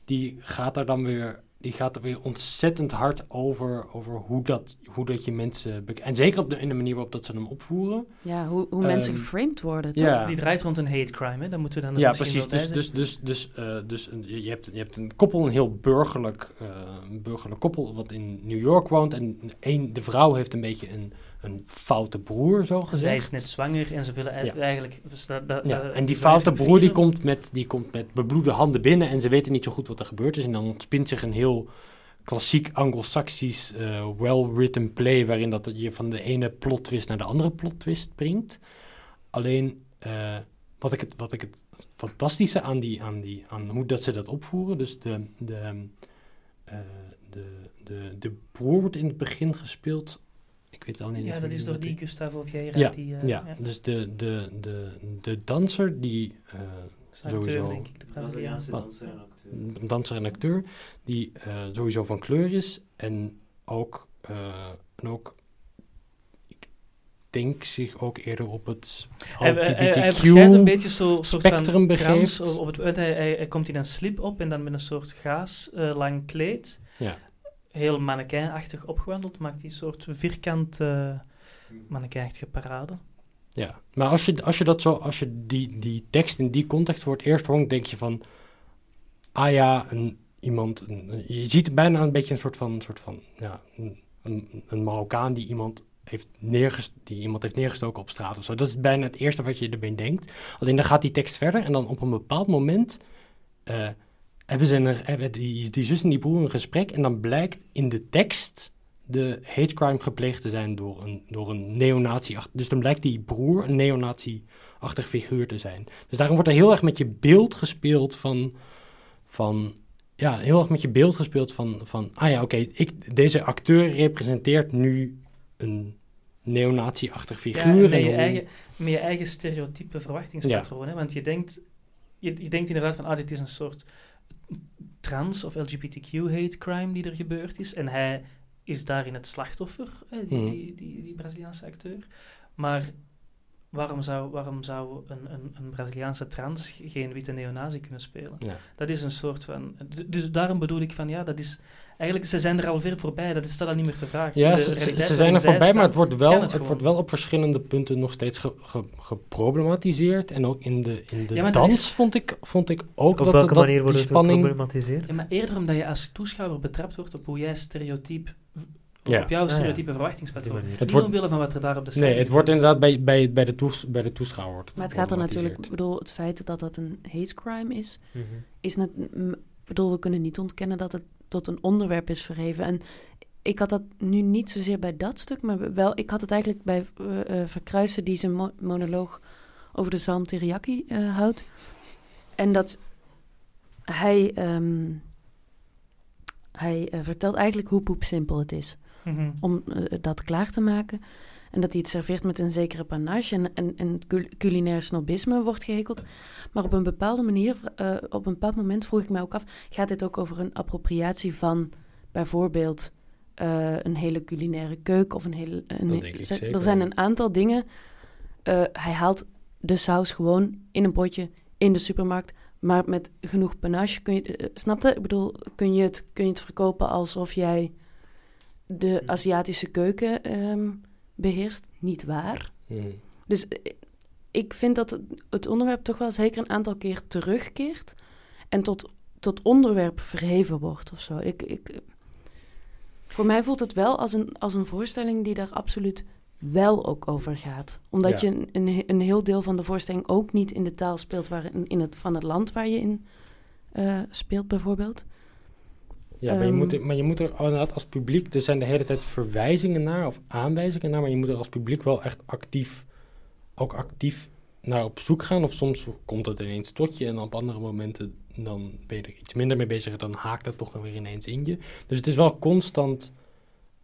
die gaat daar dan weer, die gaat er weer ontzettend hard over, over hoe, dat, hoe dat je mensen... bek- En zeker op de, in de manier waarop dat ze hem opvoeren.
ja, hoe, hoe mensen
Ehm,
geframed worden. toch?
Ja.
Die draait rond een hate crime, hè? Dat moeten we dan
Ja,
misschien
precies. Dus, dus, dus, dus, eh, dus een- je, hebt, je hebt een koppel, een heel burgerlijk, eh, een burgerlijk koppel, wat in New York woont. En een, de vrouw heeft een beetje een, een foute broer, zo gezegd.
Zij is net zwanger en ze willen
Ja.
eigenlijk... dus
Ja,
dat-
en die foute broer die komt, met, die komt met bebloede handen binnen en ze weten niet zo goed wat er gebeurd is. En dan ontspint zich een heel klassiek anglo-saxisch eh, well-written play waarin dat je van de ene plot twist naar de andere plot twist springt. Alleen eh, wat, ik het, wat ik het fantastische aan, die, aan, die, aan hoe dat ze dat opvoeren, dus de, de, eh, de, de, de broer wordt in het begin gespeeld. Ik weet alleen niet
Ja, dat is door die. Gustavo Vieira.
Ja,
die, eh,
Ja, dus de, de, de, de danser die eh, sowieso
denk ik, de Braziliaan.
danser en acteur.
een danser en acteur, die eh, sowieso van kleur is en ook, eh, en ook, ik denk zich ook eerder op het
Hij, hij, hij, hij verschijnt een beetje zo soort
spectrum begeeft.
trans. Op het, hij, hij, hij komt in een slip op en dan met een soort gaas eh, lang kleed.
Ja.
Heel mannequinachtig opgewandeld, maakt die soort vierkant uh, mannequinachtige parade.
Ja, maar als je, als je dat zo, als je die, die tekst in die context voor het eerst hoort, denk je van, ah ja, een, iemand, een, je ziet bijna een beetje een soort van, soort van ja, een, een, een Marokkaan die iemand heeft neergest die iemand heeft neergestoken op straat of zo. Dat is bijna het eerste wat je erbij denkt. Alleen dan gaat die tekst verder en dan op een bepaald moment uh, hebben ze een, hebben die, die zus en die broer een gesprek en dan blijkt in de tekst de hate crime gepleegd te zijn door een, door een neonazi. Dus dan blijkt die broer een neonazi-achtig figuur te zijn. Dus daarom wordt er heel erg met je beeld gespeeld van... van ja, heel erg met je beeld gespeeld van... van ah ja, oké, okay, deze acteur representeert nu een neonazi-achtig figuur.
Ja, je eigen, met je eigen stereotype verwachtingspatroon. Ja. Hè? Want je denkt, je, je denkt inderdaad van... Ah, dit is een soort trans- of LGBTQ-hate crime die er gebeurd is. En hij is daarin het slachtoffer, hè, die,
Mhm.
die, die, die Braziliaanse acteur. Maar waarom zou, waarom zou een, een, een Braziliaanse trans geen witte neonazi kunnen spelen?
Ja.
Dat is een soort van... Dus daarom bedoel ik van, ja, dat is... Eigenlijk, ze zijn er al ver voorbij, dat is dat al niet meer te vragen.
Ja, ze, zijn er voorbij, maar het wordt, wel, het,
het
wordt wel op verschillende punten nog steeds ge, ge, geproblematiseerd. En ook in de, in de
Ja, maar dat
dans
is-
vond, ik, vond ik ook
Op
dat,
welke
dat
manier
die
wordt het
spanning...
geproblematiseerd?
Ja, maar eerder omdat je als toeschouwer betrapt wordt op hoe jij stereotype...
Ja.
Op jouw
Ah, ja.
stereotype verwachtingspatroon.
die.
Het wordt-
omwille van wat er daar op de
Nee, het wordt inderdaad bij, bij, bij, de, toes, bij de toeschouwer. wordt
Maar het gaat er natuurlijk, ik bedoel, het feit dat dat een hate crime is,
Mhm.
is net, m- bedoel, we kunnen niet ontkennen dat het tot een onderwerp is verheven. En ik had dat nu niet zozeer bij dat stuk, maar wel, ik had het eigenlijk bij eh, Verkruisen, die zijn mo- monoloog over de Zalm Teriyaki eh, houdt. En dat hij, ehm, hij vertelt eigenlijk hoe poepsimpel het is
Mhm.
om dat klaar te maken. En dat hij het serveert met een zekere panache en, en, culinair snobisme wordt gehekeld. Maar op een bepaalde manier, eh, op een bepaald moment vroeg ik mij ook af... gaat dit ook over een appropriatie van bijvoorbeeld eh, een hele culinaire keuken of een hele... Een,
Dat denk ik
er zijn een aantal dingen. Eh, hij haalt de saus gewoon in een potje in de supermarkt. Maar met genoeg panache kun je... snapte? Ik bedoel, kun je, het, kun je het verkopen alsof jij de Aziatische keuken ehm, beheerst? Niet waar.
Hmm.
Dus eh, ik vind dat het, onderwerp toch wel zeker een aantal keer terugkeert en tot, tot onderwerp verheven wordt of zo. Ik, ik, voor mij voelt het wel als een, als een voorstelling die daar absoluut wel ook over gaat. Omdat
Ja.
je een, een, heel deel van de voorstelling ook niet in de taal speelt waar, in, in het, van het land waar je in eh, speelt, bijvoorbeeld.
Ja, maar, je
Ehm.
moet, er- maar je moet er inderdaad als publiek, er zijn de hele tijd verwijzingen naar of aanwijzingen naar, maar je moet er als publiek wel echt actief, ook actief naar op zoek gaan. Of soms komt het ineens tot je en op andere momenten dan ben je er iets minder mee bezig en dan haakt het toch weer ineens in je. Dus het is wel constant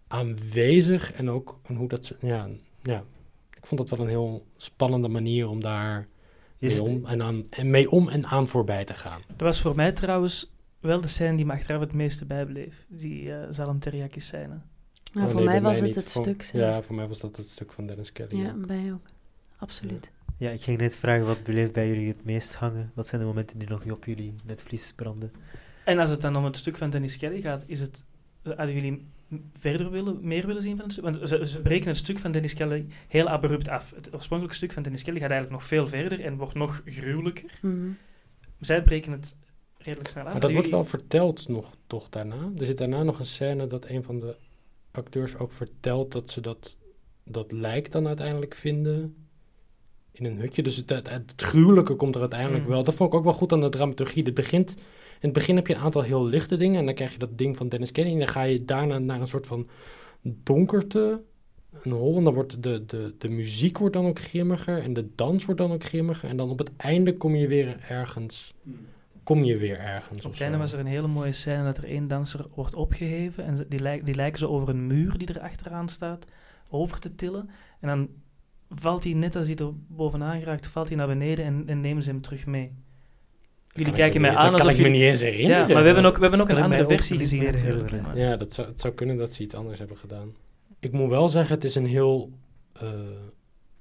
aanwezig en ook en hoe dat, ze- ja, ja, ik vond dat wel een heel spannende manier om daar mee om, en aan, en mee om en aan voorbij te gaan.
Dat was voor mij trouwens wel de scène die me achteraf het meeste bijbleef. Die eh Zalm Teriyaki scène.
Nou,
Oh,
voor
nee,
mij was het
niet.
het stuk zelf.
Ja, voor mij was dat het stuk van Dennis Kelly.
Ja,
ook.
bij ook. Absoluut.
Ja, ik ging net vragen wat bleef bij jullie het meest hangen. Wat zijn de momenten die nog niet op jullie netvlies branden?
En als het dan om het stuk van Dennis Kelly gaat, is het... Hadden jullie verder willen, meer willen zien van het stuk? Want ze, ze breken het stuk van Dennis Kelly heel abrupt af. Het oorspronkelijke stuk van Dennis Kelly gaat eigenlijk nog veel verder en wordt nog gruwelijker.
Mhm.
Zij breken het redelijk snel af.
Maar dat wordt wel verteld nog toch daarna. Er zit daarna nog een scène dat een van de acteurs ook vertelt dat ze dat, dat lijk dan uiteindelijk vinden in een hutje. Dus het, het, het gruwelijke komt er uiteindelijk
Mm.
wel. Dat vond ik ook wel goed aan de dramaturgie. Het begint, in het begin heb je een aantal heel lichte dingen en dan krijg je dat ding van Dennis Kenny en dan ga je daarna naar een soort van donkerte, een hol en dan wordt de, de, de muziek wordt dan ook grimmiger en de dans wordt dan ook grimmiger en dan op het einde kom je weer ergens kom je weer ergens.
Op het was er een hele mooie scène dat er één danser wordt opgeheven. En ze- die, lijk, die lijken zo over een muur die er achteraan staat over te tillen. En dan valt hij, net als hij er bovenaan raakt, valt hij naar beneden en, en nemen ze hem terug mee. Jullie kijken
me
mij aan
dat kan
alsof
ik me niet eens herinneren.
Ja, maar we hebben ook, we hebben ook een andere versie gezien natuurlijk.
Ja, dat zou, het zou kunnen dat ze iets anders hebben gedaan. Ik moet wel zeggen, het is een heel eh,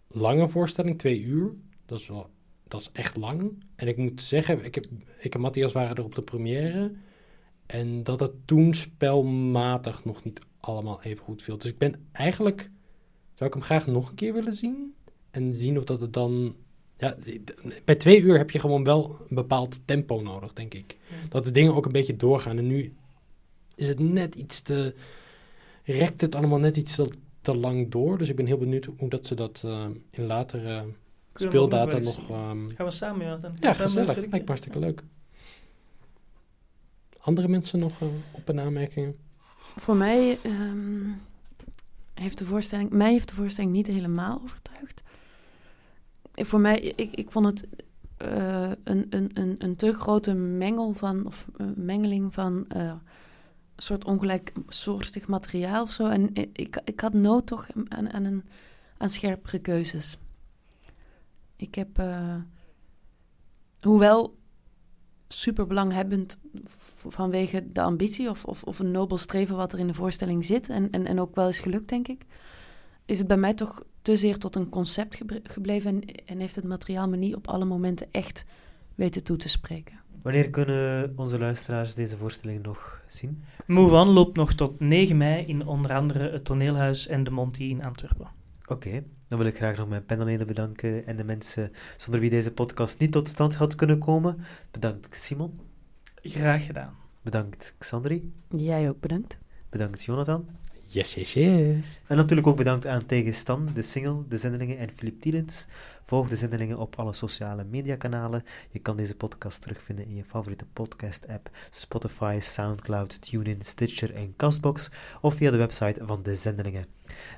lange voorstelling, twee uur. Dat is wel, dat is echt lang. En ik moet zeggen, ik, heb, ik en Matthias waren er op de première. En dat het toen spelmatig nog niet allemaal even goed viel. Dus ik ben eigenlijk, zou ik hem graag nog een keer willen zien. En zien of dat het dan... Ja, bij twee uur heb je gewoon wel een bepaald tempo nodig, denk ik. Dat de dingen ook een beetje doorgaan. En nu is het net iets te... Rekt het allemaal net iets te, te lang door. Dus ik ben heel benieuwd hoe dat ze dat eh, in latere speeldata nog... ehm,
Gaan we samen, Jonathan?
ja,
Samen
gezellig. Lijkt me hartstikke leuk. Andere mensen nog eh, op- en aanmerkingen?
Voor mij ehm, heeft de voorstelling, mij heeft de voorstelling niet helemaal overtuigd. Voor mij, ik, ik vond het eh, een, een, een, een te grote mengel van, of eh, mengeling van eh, een soort ongelijksoortig materiaal of zo. En ik, ik, ik had nood toch aan, aan, een, aan scherpere keuzes. Ik heb, eh, hoewel super belanghebbend v- vanwege de ambitie of, of, of een nobel streven wat er in de voorstelling zit en, en, en ook wel is gelukt, denk ik, is het bij mij toch te zeer tot een concept gebleven en, en heeft het materiaal me niet op alle momenten echt weten toe te spreken.
Wanneer kunnen onze luisteraars deze voorstelling nog zien?
Move On loopt nog tot 9 mei in onder andere het Toneelhuis en de Monty in Antwerpen.
Oké, dan wil ik graag nog mijn panelleden bedanken en de mensen zonder wie deze podcast niet tot stand had kunnen komen. Bedankt Simon,
Graag gedaan.
bedankt Xandri,
Jij ook bedankt.
bedankt Jonathan.
Yes, yes, yes.
En natuurlijk ook bedankt aan Tegenstan, de single, de zendelingen en Filip Tielens. Volg de zendelingen op alle sociale mediakanalen. Je kan deze podcast terugvinden in je favoriete podcast-app, Spotify, Soundcloud, TuneIn, Stitcher en Castbox, of via de website van de zendelingen.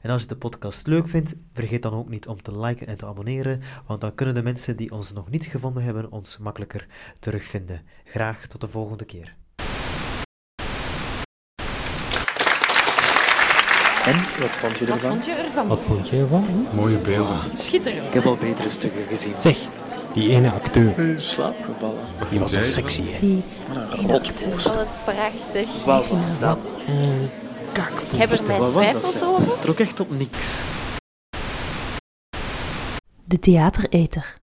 En als je de podcast leuk vindt, vergeet dan ook niet om te liken en te abonneren, want dan kunnen de mensen die ons nog niet gevonden hebben ons makkelijker terugvinden. Graag tot de volgende keer.
En, wat vond je ervan?
je ervan?
Wat vond je ervan?
Mooie beelden.
Schitterend.
Ik heb al betere stukken gezien.
Zeg, die ene acteur,
Slaapgevallen.
die was zo sexy, hè?
Die
Wat een rotvorst.
Oh, wat prachtig.
Wat was dat?
En
Ik heb er
was dat?
twijfels over.
Trok echt op niks.
De theatereter.